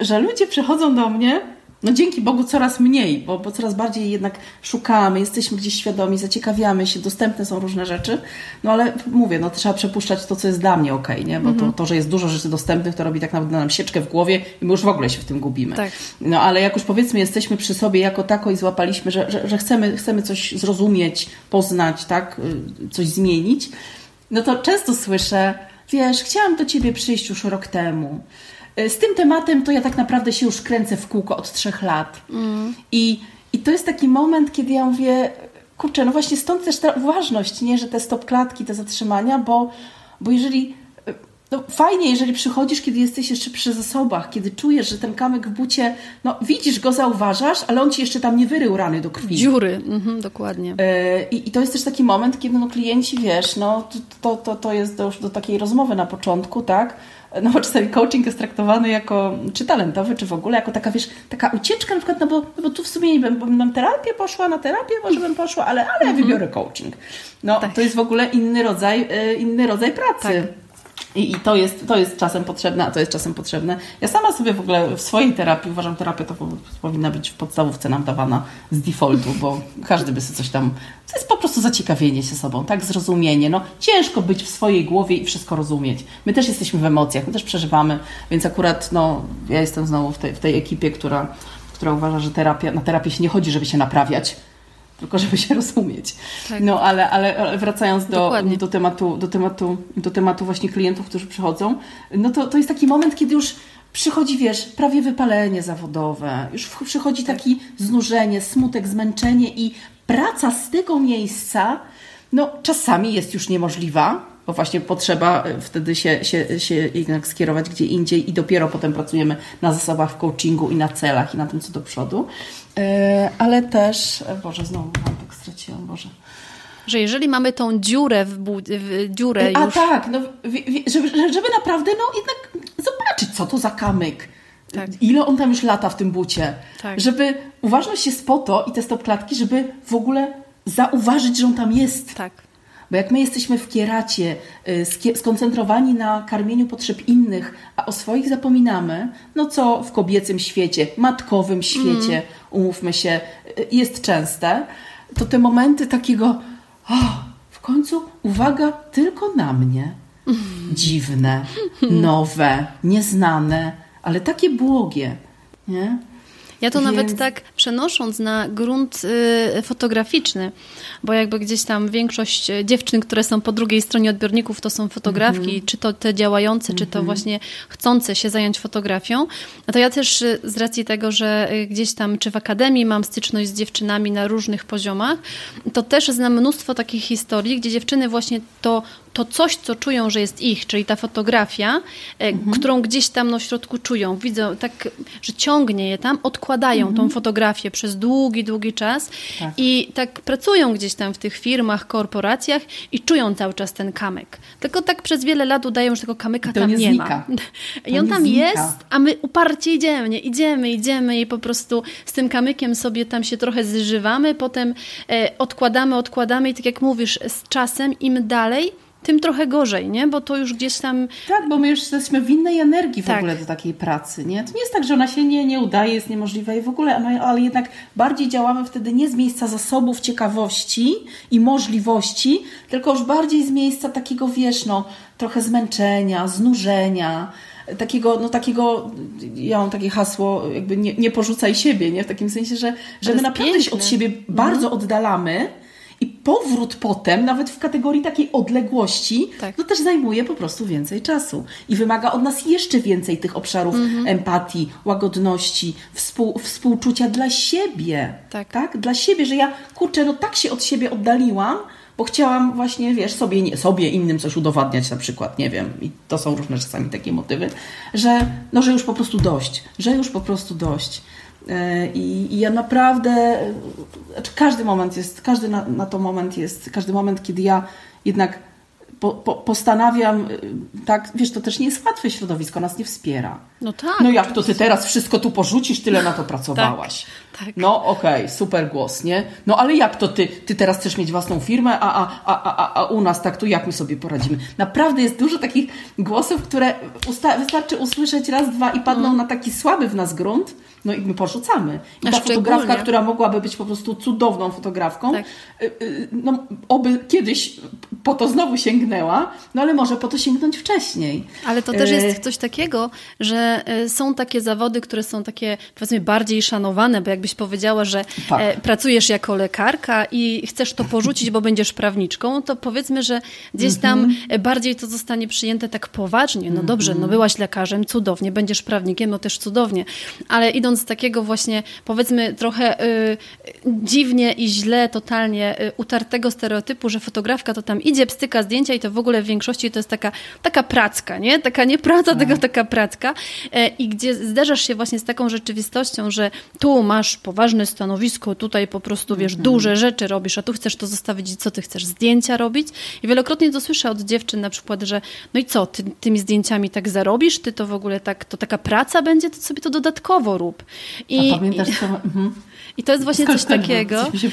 że ludzie przychodzą do mnie no dzięki Bogu coraz mniej, bo, bo coraz bardziej jednak szukamy, jesteśmy gdzieś świadomi, zaciekawiamy się, dostępne są różne rzeczy, no ale mówię, no trzeba przepuszczać to, co jest dla mnie ok, nie? Bo to, mhm. to, że jest dużo rzeczy dostępnych, to robi tak naprawdę nam sieczkę w głowie i my już w ogóle się w tym gubimy. Tak. No ale jak już powiedzmy jesteśmy przy sobie jako tako i złapaliśmy, że, że, że chcemy, chcemy coś zrozumieć, poznać, tak, y, coś zmienić, no to często słyszę, wiesz, chciałam do Ciebie przyjść już rok temu, z tym tematem to ja tak naprawdę się już kręcę w kółko od trzech lat. Mm. I, I to jest taki moment, kiedy ja mówię, kurczę, no właśnie stąd też ta ważność, nie, że te stop klatki, te zatrzymania, bo, bo jeżeli e, no fajnie, jeżeli przychodzisz, kiedy jesteś jeszcze przy zasobach, kiedy czujesz, że ten kamyk w bucie, no widzisz go, zauważasz, ale on ci jeszcze tam nie wyrył rany do krwi. Dziury, mhm, dokładnie. Yy, I to jest też taki moment, kiedy no klienci, wiesz, no to, to, to jest do, do takiej rozmowy na początku, tak? no bo czasami coaching jest traktowany jako, czy talentowy, czy w ogóle, jako taka, wiesz, taka ucieczka na przykład, no bo, no bo tu w sumie nie bym, bym na terapię poszła, na terapię może bym poszła, ale, ale ja mhm. wybiorę coaching. No, tak. to jest w ogóle inny rodzaj, e, inny rodzaj pracy. Tak. I, I, to, jest, to jest czasem potrzebne, a to jest czasem potrzebne. Ja sama sobie w ogóle w swojej terapii uważam, terapia to powinna być w podstawówce nam dawana z defaultu, bo każdy by sobie coś tam. To jest po prostu zaciekawienie się sobą, tak? Zrozumienie. No, ciężko być w swojej głowie i wszystko rozumieć. My też jesteśmy w emocjach, my też przeżywamy, więc akurat no, ja jestem znowu w tej, w tej ekipie, która, która uważa, że terapia, na terapię się nie chodzi, żeby się naprawiać tylko żeby się rozumieć. Tak. No ale, ale wracając do, do, tematu, do, tematu, do tematu właśnie klientów, którzy przychodzą, no to, to jest taki moment, kiedy już przychodzi, wiesz, prawie wypalenie zawodowe, już przychodzi tak. taki znużenie, smutek, zmęczenie i praca z tego miejsca, no czasami jest już niemożliwa, bo właśnie potrzeba e, wtedy się, się, się jednak skierować gdzie indziej i dopiero potem pracujemy na zasobach w coachingu i na celach i na tym, co do przodu. E, ale też, e, Boże, znowu tak straciłam, Boże. Że jeżeli mamy tą dziurę w, w dziurę A już... tak, no, żeby, żeby naprawdę no, jednak zobaczyć, co to za kamyk. Tak. Ile on tam już lata w tym bucie. Tak. Żeby uważność jest po to i te stopklatki, żeby w ogóle zauważyć, że on tam jest. Tak. Bo jak my jesteśmy w kieracie, y, skoncentrowani na karmieniu potrzeb innych, a o swoich zapominamy, no co w kobiecym świecie, matkowym świecie, mm. Umówmy się, y, jest częste, to te momenty takiego, oh, w końcu uwaga tylko na mnie. Dziwne, nowe, nieznane, ale takie błogie. Nie? Ja to Więc... nawet tak przenosząc na grunt y, fotograficzny, bo jakby gdzieś tam większość y, dziewczyn, które są po drugiej stronie odbiorników, to są fotografki, mm -hmm. czy to te działające, mm -hmm. czy to mhm. właśnie chcące się zająć fotografią. No to ja też y, z racji tego, że gdzieś tam, czy w akademii mam styczność z dziewczynami na różnych poziomach, to też znam mnóstwo takich historii, gdzie dziewczyny właśnie to to coś, co czują, że jest ich, czyli ta fotografia, e, mhm. którą gdzieś tam w środku czują, widzą tak, że ciągnie je tam, odkładają mhm. tą fotografię przez długi, długi czas tak. i tak pracują gdzieś tam w tych firmach, korporacjach i czują cały czas ten kamyk. Tylko tak przez wiele lat udają, że tego kamyka tam nie, nie ma. I on tam znika. jest, a my uparcie idziemy, nie? idziemy, idziemy i po prostu z tym kamykiem sobie tam się trochę zżywamy, potem e, odkładamy, odkładamy i tak jak mówisz, z czasem im dalej, tym trochę gorzej, nie? Bo to już gdzieś tam... Tak, bo my już jesteśmy w innej energii w tak. ogóle do takiej pracy, nie? To nie jest tak, że ona się nie, nie udaje, jest niemożliwa i w ogóle, ale jednak bardziej działamy wtedy nie z miejsca zasobów, ciekawości i możliwości, tylko już bardziej z miejsca takiego, wiesz, no, trochę zmęczenia, znużenia, takiego, no takiego, ja mam takie hasło, jakby nie, nie porzucaj siebie, nie? W takim sensie, że, że my naprawdę piękne. się od siebie bardzo mhm. oddalamy, i powrót potem, nawet w kategorii takiej odległości, tak. no też zajmuje po prostu więcej czasu i wymaga od nas jeszcze więcej tych obszarów mhm. empatii, łagodności, współ, współczucia dla siebie. Tak. tak. Dla siebie, że ja kurczę, no tak się od siebie oddaliłam, bo chciałam właśnie, wiesz, sobie, nie, sobie innym coś udowadniać na przykład, nie wiem, i to są różne czasami takie motywy, że, no, że już po prostu dość, że już po prostu dość. E, I, I, ja naprawdę, znaczy każdy moment jest, każdy na, na to moment jest, każdy moment, kiedy ja jednak po, po, postanawiam, y, tak, wiesz, to też nie jest łatwe środowisko, nas nie wspiera. No tak. No jak to ty teraz wszystko tu porzucisz, tyle na to pracowałaś. Tak, tak. No okej, okay, super głos, nie? No ale jak to ty, ty teraz chcesz mieć własną firmę, a, a, a, a, a u nas tak, to jak my sobie poradzimy? Naprawdę jest dużo takich głosów, które wystarczy usłyszeć raz, dwa i padną mm. na taki słaby w nas grunt, no i my porzucamy. I ta fotografka, która mogłaby być po prostu cudowną fotografką, tak. Y, y, no oby kiedyś po to znowu sięgnęła, no ale może po to sięgnąć wcześniej. Ale to też jest coś takiego, że e, są takie zawody, które są takie powiedzmy bardziej szanowane, bo jakbyś powiedziała, że tak. E, pracujesz jako lekarka i chcesz to porzucić, bo będziesz prawniczką, to powiedzmy, że gdzieś tam mhm. bardziej to zostanie przyjęte tak poważnie. No dobrze, no mhm. byłaś lekarzem, cudownie, będziesz prawnikiem, no też cudownie, ale idąc z takiego właśnie powiedzmy trochę y, dziwnie i źle, totalnie y, utartego stereotypu, że fotografka to tam idzie, pstyka zdjęcia i to w ogóle w większości to jest taka, taka pracka, nie? Taka nie praca, tak. tylko taka pracka e, i gdzie zderzasz się właśnie z taką rzeczywistością, że tu masz poważne stanowisko, tutaj po prostu, wiesz, mhm. duże rzeczy robisz, a tu chcesz to zostawić i co ty chcesz? Zdjęcia robić? I wielokrotnie to słyszę od dziewczyn na przykład, że no i co, ty tymi zdjęciami tak zarobisz? Ty to w ogóle tak, to taka praca będzie? To sobie to dodatkowo rób. I, a pamiętasz co? Mhm. I to jest właśnie coś takiego. Coś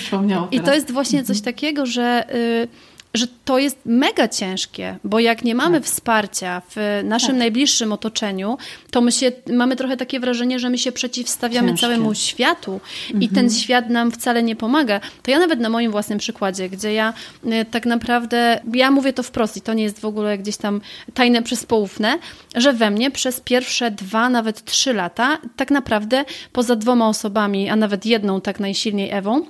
I to jest właśnie coś takiego, że... Y, że to jest mega ciężkie, bo jak nie mamy tak. wsparcia w naszym tak. najbliższym otoczeniu, to my się, mamy trochę takie wrażenie, że my się przeciwstawiamy ciężkie. całemu światu mhm. i ten mhm. świat nam wcale nie pomaga. To ja nawet na moim własnym przykładzie, gdzie ja y, tak naprawdę, ja mówię to wprost i to nie jest w ogóle gdzieś tam tajne przyspoufne, że we mnie przez pierwsze dwa, nawet trzy lata, tak naprawdę poza dwoma osobami, a nawet jedną tak najsilniej Ewą,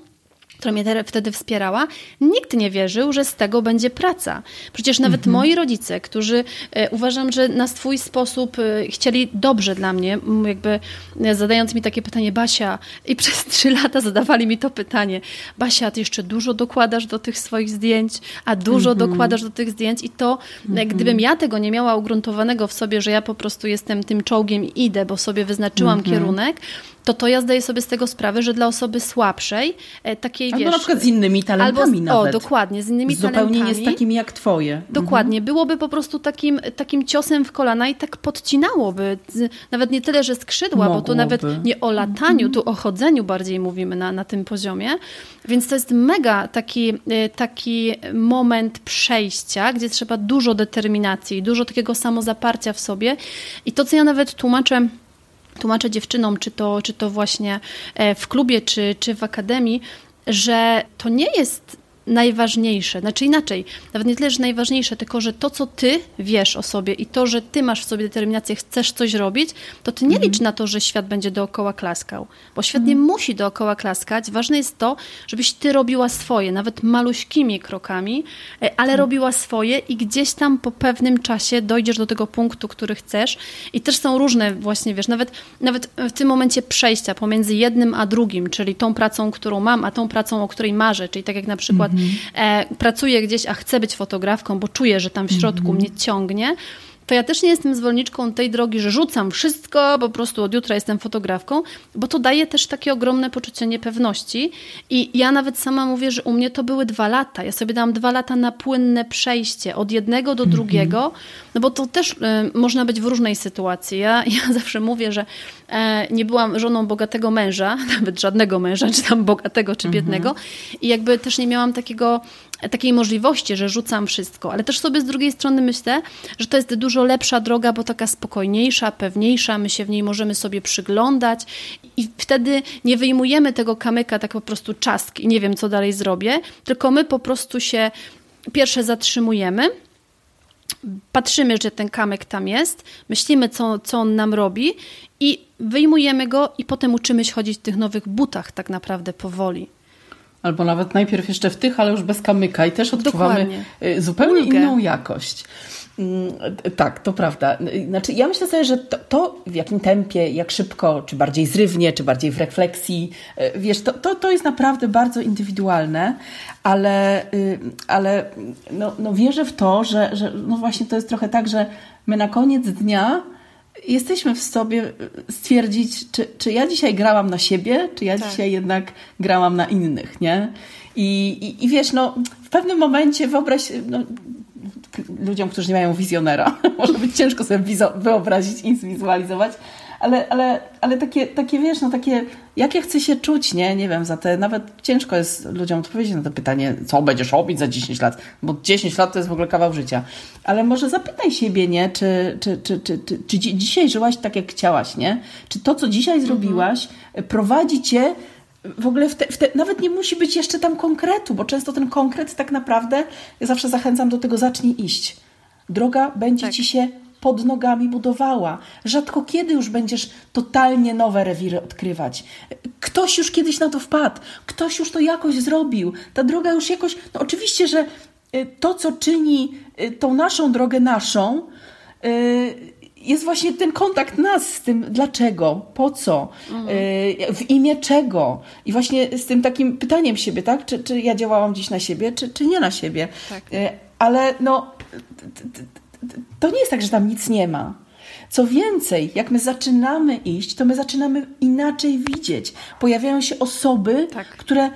która mnie wtedy wspierała, nikt nie wierzył, że z tego będzie praca. Przecież nawet mhm. moi rodzice, którzy e, uważam, że na swój sposób e, chcieli dobrze dla mnie, jakby e, zadając mi takie pytanie, Basia, i przez trzy lata zadawali mi to pytanie, Basia, ty jeszcze dużo dokładasz do tych swoich zdjęć, a dużo mhm. dokładasz do tych zdjęć i to, mhm. gdybym ja tego nie miała ugruntowanego w sobie, że ja po prostu jestem tym czołgiem i idę, bo sobie wyznaczyłam mhm. kierunek, to to ja zdaję sobie z tego sprawę, że dla osoby słabszej, e, takiej albo wiesz... na przykład z innymi talentami albo, nawet. O, dokładnie, z innymi Zupełnie talentami. Zupełnie nie z takimi jak twoje. Dokładnie, mhm. byłoby po prostu takim, takim ciosem w kolana i tak podcinałoby. Nawet nie tyle, że skrzydła, Mogłoby. bo tu nawet nie o lataniu, mhm. tu o chodzeniu bardziej mówimy na, na tym poziomie. Więc to jest mega taki, e, taki moment przejścia, gdzie trzeba dużo determinacji, dużo takiego samozaparcia w sobie. I to, co ja nawet tłumaczę tłumaczę dziewczynom, czy to, czy to właśnie e, w klubie, czy, czy w akademii, że to nie jest najważniejsze, znaczy inaczej, nawet nie tyle, że najważniejsze, tylko że to, co ty wiesz o sobie i to, że ty masz w sobie determinację, chcesz coś robić, to ty nie mm. licz na to, że świat będzie dookoła klaskał, bo świat mm. nie musi dookoła klaskać. Ważne jest to, żebyś ty robiła swoje, nawet maluśkimi krokami, e, ale mm. robiła swoje i gdzieś tam po pewnym czasie dojdziesz do tego punktu, który chcesz i też są różne właśnie, wiesz, nawet, nawet w tym momencie przejścia pomiędzy jednym a drugim, czyli tą pracą, którą mam, a tą pracą, o której marzę, czyli tak jak na przykład e, pracuję gdzieś, a chcę być fotografką, bo czuję, że tam w środku -hmm. mnie ciągnie, to ja też nie jestem zwolenniczką tej drogi, że rzucam wszystko, po prostu od jutra jestem fotografką, bo to daje też takie ogromne poczucie niepewności. I ja nawet sama mówię, że u mnie to były dwa lata. Ja sobie dałam dwa lata na płynne przejście od jednego do drugiego, no bo to też y, można być w różnej sytuacji. Ja, ja zawsze mówię, że e, nie byłam żoną bogatego męża, nawet żadnego męża, czy tam bogatego, czy biednego. Mhm. I jakby też nie miałam takiego takiej możliwości, że rzucam wszystko, ale też sobie z drugiej strony myślę, że to jest dużo lepsza droga, bo taka spokojniejsza, pewniejsza, my się w niej możemy sobie przyglądać i wtedy nie wyjmujemy tego kamyka tak po prostu czask i nie wiem, co dalej zrobię, tylko my po prostu się pierwsze zatrzymujemy, patrzymy, że ten kamyk tam jest, myślimy, co, co on nam robi i wyjmujemy go i potem uczymy się chodzić w tych nowych butach tak naprawdę powoli. Albo nawet najpierw jeszcze w tych, ale już bez kamyka i też odczuwamy Dokładnie. Y, zupełnie Ulgę. inną jakość. Mm, tak, to prawda. Znaczy, ja myślę sobie, że to, to, w jakim tempie, jak szybko, czy bardziej zrywnie, czy bardziej w refleksji, y, wiesz, to, to, to jest naprawdę bardzo indywidualne, ale, y, ale no, no wierzę w to, że, że no właśnie to jest trochę tak, że my na koniec dnia jesteśmy w sobie stwierdzić, czy, czy ja dzisiaj grałam na siebie, czy ja tak. dzisiaj jednak grałam na innych, nie? I, i, I wiesz, no, w pewnym momencie wyobraź, no, ludziom, którzy nie mają wizjonera, może być ciężko sobie wyobrazić i zwizualizować, ale, ale, ale takie, takie, wiesz, no takie, jak ja chcę się czuć, nie? Nie wiem, za te, nawet ciężko jest ludziom odpowiedzieć na to pytanie, co będziesz robić za 10 lat, bo 10 lat to jest w ogóle kawał życia. Ale może zapytaj siebie, nie? Czy, czy, czy, czy, czy, czy dzisiaj żyłaś tak, jak chciałaś, nie? Czy to, co dzisiaj mhm. zrobiłaś, prowadzi cię w ogóle w te, w te, nawet nie musi być jeszcze tam konkretu, bo często ten konkret tak naprawdę, ja zawsze zachęcam do tego, zacznij iść. Droga będzie tak. ci się pod nogami budowała. Rzadko kiedy już będziesz totalnie nowe rewiry odkrywać. Ktoś już kiedyś na to wpadł, ktoś już to jakoś zrobił. Ta droga już jakoś. No oczywiście, że y, to, co czyni y, tą naszą drogę naszą, y, jest właśnie ten kontakt nas z tym, dlaczego, po co, mhm. w imię czego. I właśnie z tym takim pytaniem siebie, tak? Czy, czy ja działałam dziś na siebie, czy, czy nie na siebie. Tak. Ale no to nie jest tak, że tam nic nie ma. Co więcej, jak my zaczynamy iść, to my zaczynamy inaczej widzieć. Pojawiają się osoby, tak. które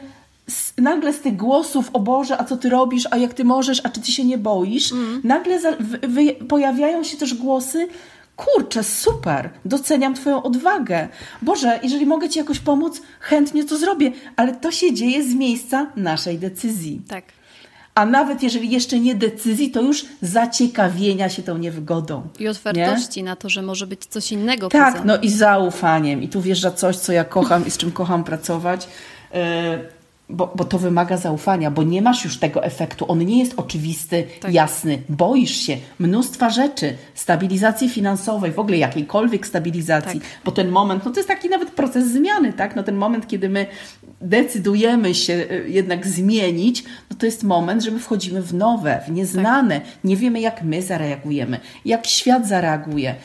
z, nagle z tych głosów o Boże, a co ty robisz, a jak ty możesz, a czy ty się nie boisz, mm. nagle za, pojawiają się też głosy, kurczę, super, doceniam Twoją odwagę. Boże, jeżeli mogę Ci jakoś pomóc, chętnie to zrobię, ale to się dzieje z miejsca naszej decyzji. Tak. A nawet jeżeli jeszcze nie decyzji, to już zaciekawienia się tą niewygodą. I otwartości nie? na to, że może być coś innego. Tak, poza... no i zaufaniem. I tu wjeżdża coś, co ja kocham i z czym kocham pracować. Bo, bo to wymaga zaufania, bo nie masz już tego efektu. On nie jest oczywisty, tak. jasny. Boisz się mnóstwa rzeczy, stabilizacji finansowej, w ogóle jakiejkolwiek stabilizacji, tak. bo ten moment, no to jest taki nawet proces zmiany, tak? No ten moment, kiedy my decydujemy się e, jednak zmienić, no to jest moment, że my wchodzimy w nowe, w nieznane. Tak. Nie wiemy, jak my zareagujemy, jak świat zareaguje.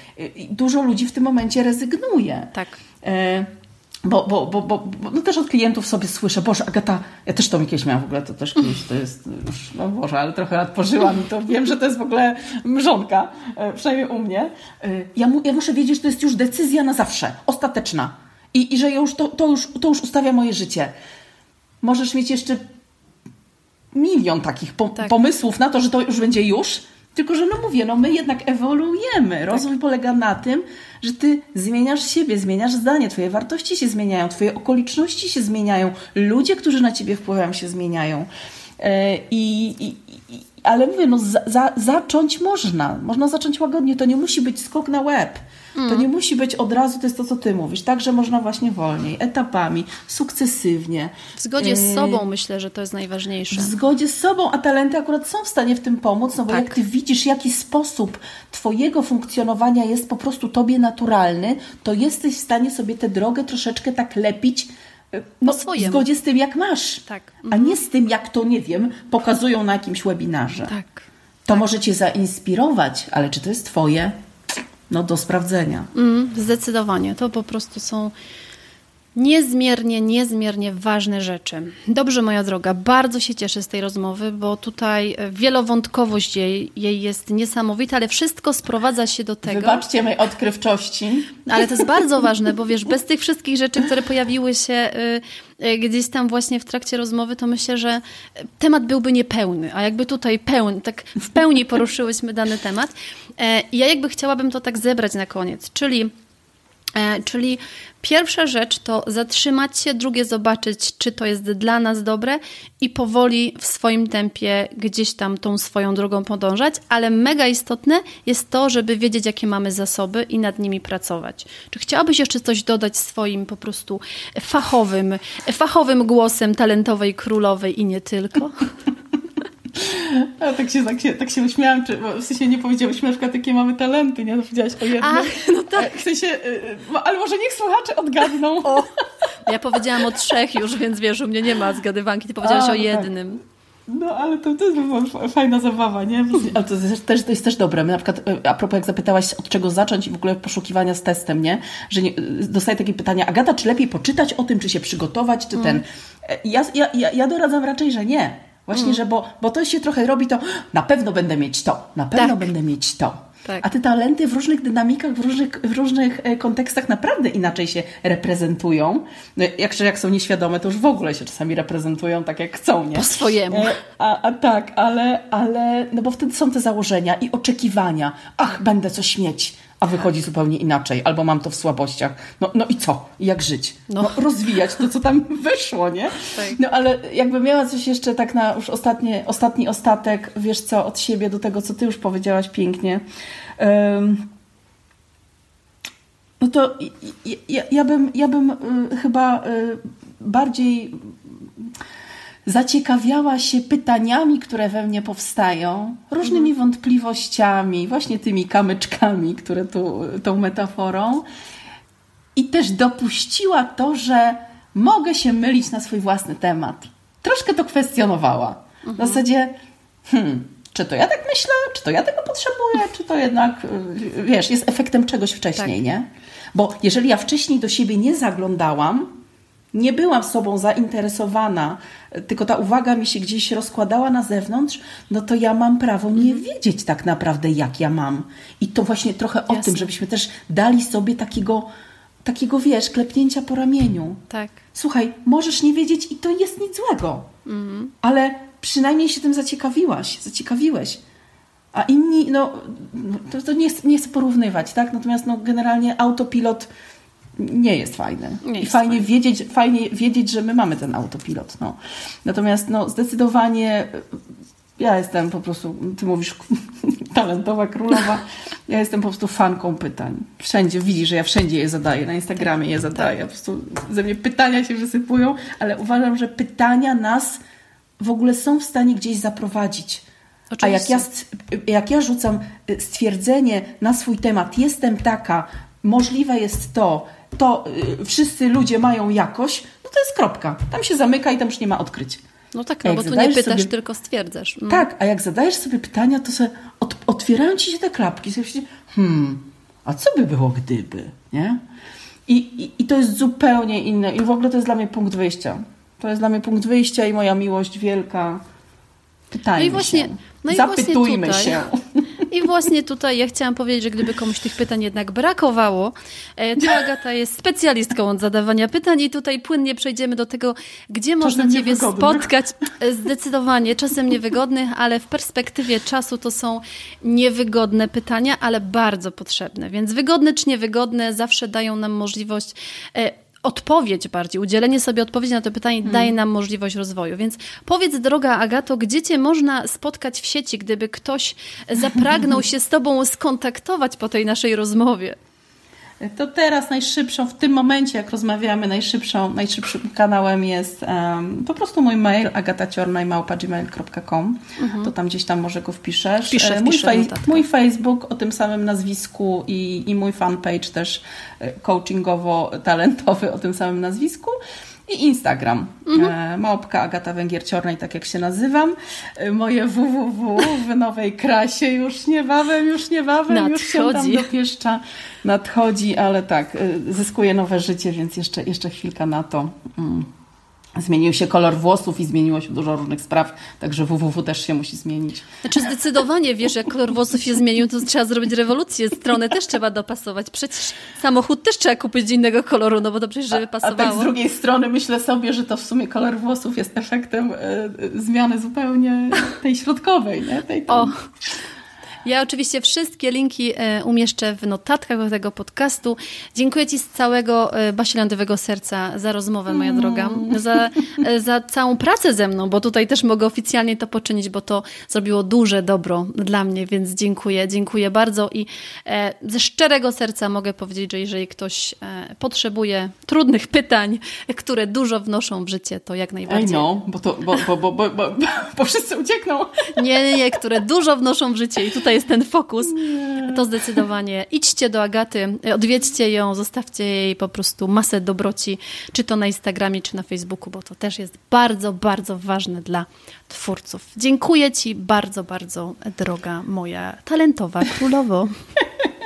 Dużo ludzi w tym momencie rezygnuje. Tak. E bo, bo, bo, bo, no też od klientów sobie słyszę, Boże, Agata, ja też to kiedyś miałam w ogóle, to też kiedyś to jest już, no Boże, ale trochę lat pożyłam i to wiem, że to jest w ogóle mrzonka, e, przynajmniej u mnie. E, ja, mu, ja muszę wiedzieć, że to jest już decyzja na zawsze, ostateczna i, i że już to, to, już, to już ustawia moje życie. Możesz mieć jeszcze milion takich po, tak. pomysłów na to, że to już będzie już, tylko, że no mówię, no my jednak ewoluujemy. Rozwój tak. polega na tym, że ty zmieniasz siebie, zmieniasz zdanie, twoje wartości się zmieniają, twoje okoliczności się zmieniają, ludzie, którzy na ciebie wpływają, się zmieniają. E, i, i ale mówię, no za, za, zacząć można. Można zacząć łagodnie. To nie musi być skok na łeb. To nie mm. musi być od razu, to jest to, co ty mówisz. Także można właśnie wolniej, etapami, sukcesywnie. W zgodzie z y, sobą myślę, że to jest najważniejsze. W zgodzie z sobą, a talenty akurat są w stanie w tym pomóc, no bo tak. jak ty widzisz, jaki sposób twojego funkcjonowania jest po prostu tobie naturalny, to jesteś w stanie sobie tę drogę troszeczkę tak lepić, no, w zgodzie z tym, jak masz, tak. a nie z tym, jak to, nie wiem, pokazują na jakimś webinarze. Tak. To tak. może Cię zainspirować, ale czy to jest Twoje? no, do sprawdzenia. Mm, zdecydowanie. To po prostu są niezmiernie, niezmiernie ważne rzeczy. Dobrze, moja droga, bardzo się cieszę z tej rozmowy, bo tutaj wielowątkowość jej, jej jest niesamowita, ale wszystko sprowadza się do tego. Wybaczcie mojej odkrywczości. Ale to jest bardzo ważne, bo wiesz, bez tych wszystkich rzeczy, które pojawiły się y, y, gdzieś tam właśnie w trakcie rozmowy, to myślę, że temat byłby niepełny, a jakby tutaj pełny, tak w pełni poruszyłyśmy dany temat. E, I ja jakby chciałabym to tak zebrać na koniec, czyli E, czyli pierwsza rzecz to zatrzymać się, drugie zobaczyć, czy to jest dla nas dobre i powoli w swoim tempie gdzieś tam tą swoją drogą podążać, ale mega istotne jest to, żeby wiedzieć, jakie mamy zasoby i nad nimi pracować. Czy chciałabyś jeszcze coś dodać swoim po prostu fachowym, fachowym głosem talentowej królowej i nie tylko? A tak się, tak się, tak się uśmiałam, czy, w sensie nie powiedziałyśmy na przykład, jakie mamy talenty, nie? No powiedziałaś o jednym. Ach, no tak. W sensie, y, y, ale może niech słuchacze odgadną. O, ja powiedziałam o trzech już, więc wiesz, u mnie nie ma zgadywanki, ty powiedziałaś A, o no tak. jednym. Tak. No, ale to, to jest fajna zabawa, nie? Ale to jest, też, to jest też dobre. My na przykład, y, a propos jak zapytałaś, od czego zacząć i w ogóle poszukiwania z testem, nie? Że nie, dostaję takie pytania, Agata, czy lepiej poczytać o tym, czy się przygotować, czy mm. ten... E, ja, ja, ja, ja doradzam raczej, że nie Właśnie, mm. że bo, bo to się trochę robi to, na pewno będę mieć to, na pewno tak. będę mieć to. Tak. A te talenty w różnych dynamikach, w różnych, w różnych e, kontekstach naprawdę inaczej się reprezentują. No, jak, jak są nieświadome, to już w ogóle się czasami reprezentują tak, jak chcą, nie? Po swojemu. E, a, a tak, ale, ale, no bo wtedy są te założenia i oczekiwania. Ach, będę coś mieć a wychodzi zupełnie inaczej, albo mam to w słabościach. No, no i co? Jak żyć? No. no rozwijać to, co tam wyszło, nie? Tak. No ale jakby miała coś jeszcze tak na już ostatnie, ostatni ostatek, wiesz co, od siebie do tego, co ty już powiedziałaś pięknie. Um, no to ja, ja, bym, ja bym y, chyba y, bardziej zaciekawiała się pytaniami, które we mnie powstają, różnymi mhm. wątpliwościami, właśnie tymi kamyczkami, które tu, tą metaforą, i też dopuściła to, że mogę się mylić na swój własny temat. Troszkę to kwestionowała. W mhm. zasadzie, hmm, czy to ja tak myślę, czy to ja tego potrzebuję, czy to jednak, wiesz, jest efektem czegoś wcześniej, tak. nie? Bo jeżeli ja wcześniej do siebie nie zaglądałam, nie byłam sobą zainteresowana, tylko ta uwaga mi się gdzieś rozkładała na zewnątrz, no to ja mam prawo nie mhm. wiedzieć tak naprawdę, jak ja mam. I to właśnie trochę Jasne. o tym, żebyśmy też dali sobie takiego, takiego wiesz, klepnięcia po ramieniu. Tak. Słuchaj, możesz nie wiedzieć i to jest nic złego, mhm. ale przynajmniej się tym zaciekawiłaś, zaciekawiłeś. A inni, no, to, to nie, nie chcę porównywać, tak? Natomiast no, generalnie autopilot nie jest fajny. Nie I fajnie, fajny. Wiedzieć, fajnie wiedzieć, że my mamy ten autopilot. No. Natomiast no, zdecydowanie ja jestem po prostu, ty mówisz talentowa królowa, ja jestem po prostu fanką pytań. Wszędzie widzisz, że ja wszędzie je zadaję, na Instagramie je zadaję, tak. po prostu ze mnie pytania się wysypują, ale uważam, że pytania nas w ogóle są w stanie gdzieś zaprowadzić. Oczywiście. A jak ja, jak ja rzucam y, stwierdzenie na swój temat, jestem taka, możliwe jest to, to y, wszyscy ludzie mają jakość, no to jest kropka. Tam się zamyka i tam już nie ma odkryć. No tak, no bo tu nie pytasz, sobie... tylko stwierdzasz. Mm. Tak, a jak zadajesz sobie pytania, to sobie od, otwierają ci się te klapki. Sobie myślisz, hmm, a co by było gdyby, nie? I, i, I to jest zupełnie inne. I w ogóle to jest dla mnie punkt wyjścia. To jest dla mnie punkt wyjścia i moja miłość wielka. Pytajmy no i właśnie, się. No i Zapytujmy właśnie się. I właśnie tutaj ja chciałam powiedzieć, że gdyby komuś tych pytań jednak brakowało, e, to Agata jest specjalistką od zadawania pytań i tutaj płynnie przejdziemy do tego, gdzie czasem można Ciebie spotkać. E, zdecydowanie, czasem niewygodnych, ale w perspektywie czasu to są niewygodne pytania, ale bardzo potrzebne. Więc wygodne czy niewygodne zawsze dają nam możliwość e, odpowiedź bardziej, udzielenie sobie odpowiedzi na to pytanie hmm. daje nam możliwość rozwoju. Więc powiedz, droga Agato, gdzie cię można spotkać w sieci, gdyby ktoś zapragnął się z tobą skontaktować po tej naszej rozmowie? To teraz najszybszą, w tym momencie, jak rozmawiamy, najszybszą, najszybszym kanałem jest um, po prostu mój mail agataciornaj.gmail.com mhm. To tam gdzieś tam może go wpiszesz. Wpiszę, e, mój, fej, mój Facebook o tym samym nazwisku i, i mój fanpage też e, coachingowo-talentowy o tym samym nazwisku i Instagram. Mhm. E, małpka Agata Węgier-Ciornej, tak jak się nazywam. E, moje www w nowej krasie już niebawem, już niebawem, nadchodzi. już się tam dopieszcza. Nadchodzi, ale tak, e, zyskuje nowe życie, więc jeszcze, jeszcze chwilka na to. Mm. Zmienił się kolor włosów i zmieniło się dużo różnych spraw, także www też się musi zmienić. Znaczy zdecydowanie, wiesz, jak kolor włosów się zmienił, to trzeba zrobić rewolucję. Stronę też trzeba dopasować. Przecież samochód też trzeba kupić innego koloru, no bo dobrze, żeby pasowało. A, a tak z drugiej strony myślę sobie, że to w sumie kolor włosów jest efektem y, zmiany zupełnie tej środkowej, nie? Tej, O. Ja oczywiście wszystkie linki e, umieszczę w notatkach do tego podcastu. Dziękuję Ci z całego e, basilandowego serca za rozmowę, moja mm. droga, za, e, za całą pracę ze mną, bo tutaj też mogę oficjalnie to poczynić, bo to zrobiło duże dobro dla mnie, więc dziękuję, dziękuję bardzo i ze szczerego serca mogę powiedzieć, że jeżeli ktoś potrzebuje trudnych pytań, które dużo wnoszą w życie, to jak najbardziej. I know, bo, to, bo, bo, bo, bo, bo, bo wszyscy uciekną. Nie, nie, nie, które dużo wnoszą w życie i tutaj jest ten fokus, to zdecydowanie idźcie do Agaty, odwiedźcie ją, zostawcie jej po prostu masę dobroci, czy to na Instagramie, czy na Facebooku, bo to też jest bardzo, bardzo ważne dla twórców. Dziękuję Ci bardzo, bardzo, droga moja talentowa królowo.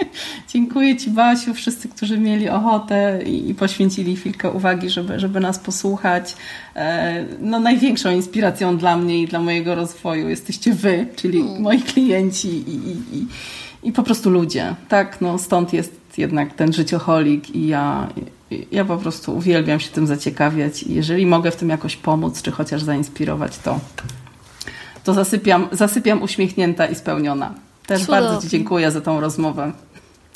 Dziękuję Ci, Basiu, wszyscy, którzy mieli ochotę i poświęcili chwilkę uwagi, żeby, żeby nas posłuchać. E, no, największą inspiracją dla mnie i dla mojego rozwoju jesteście Wy, czyli mm. moi klienci i, i, i, i po prostu ludzie. Tak, no, stąd jest jednak ten życioholik i ja, ja po prostu uwielbiam się tym zaciekawiać i jeżeli mogę w tym jakoś pomóc, czy chociaż zainspirować, to, to zasypiam, zasypiam uśmiechnięta i spełniona. Też Cudownie. bardzo Ci dziękuję za tą rozmowę.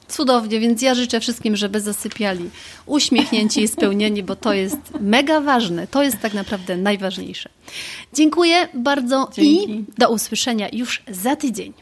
Cudownie, więc ja życzę wszystkim, żeby zasypiali uśmiechnięci i spełnieni, bo to jest mega ważne. To jest tak naprawdę najważniejsze. Dziękuję bardzo Dzięki. i do usłyszenia już za tydzień.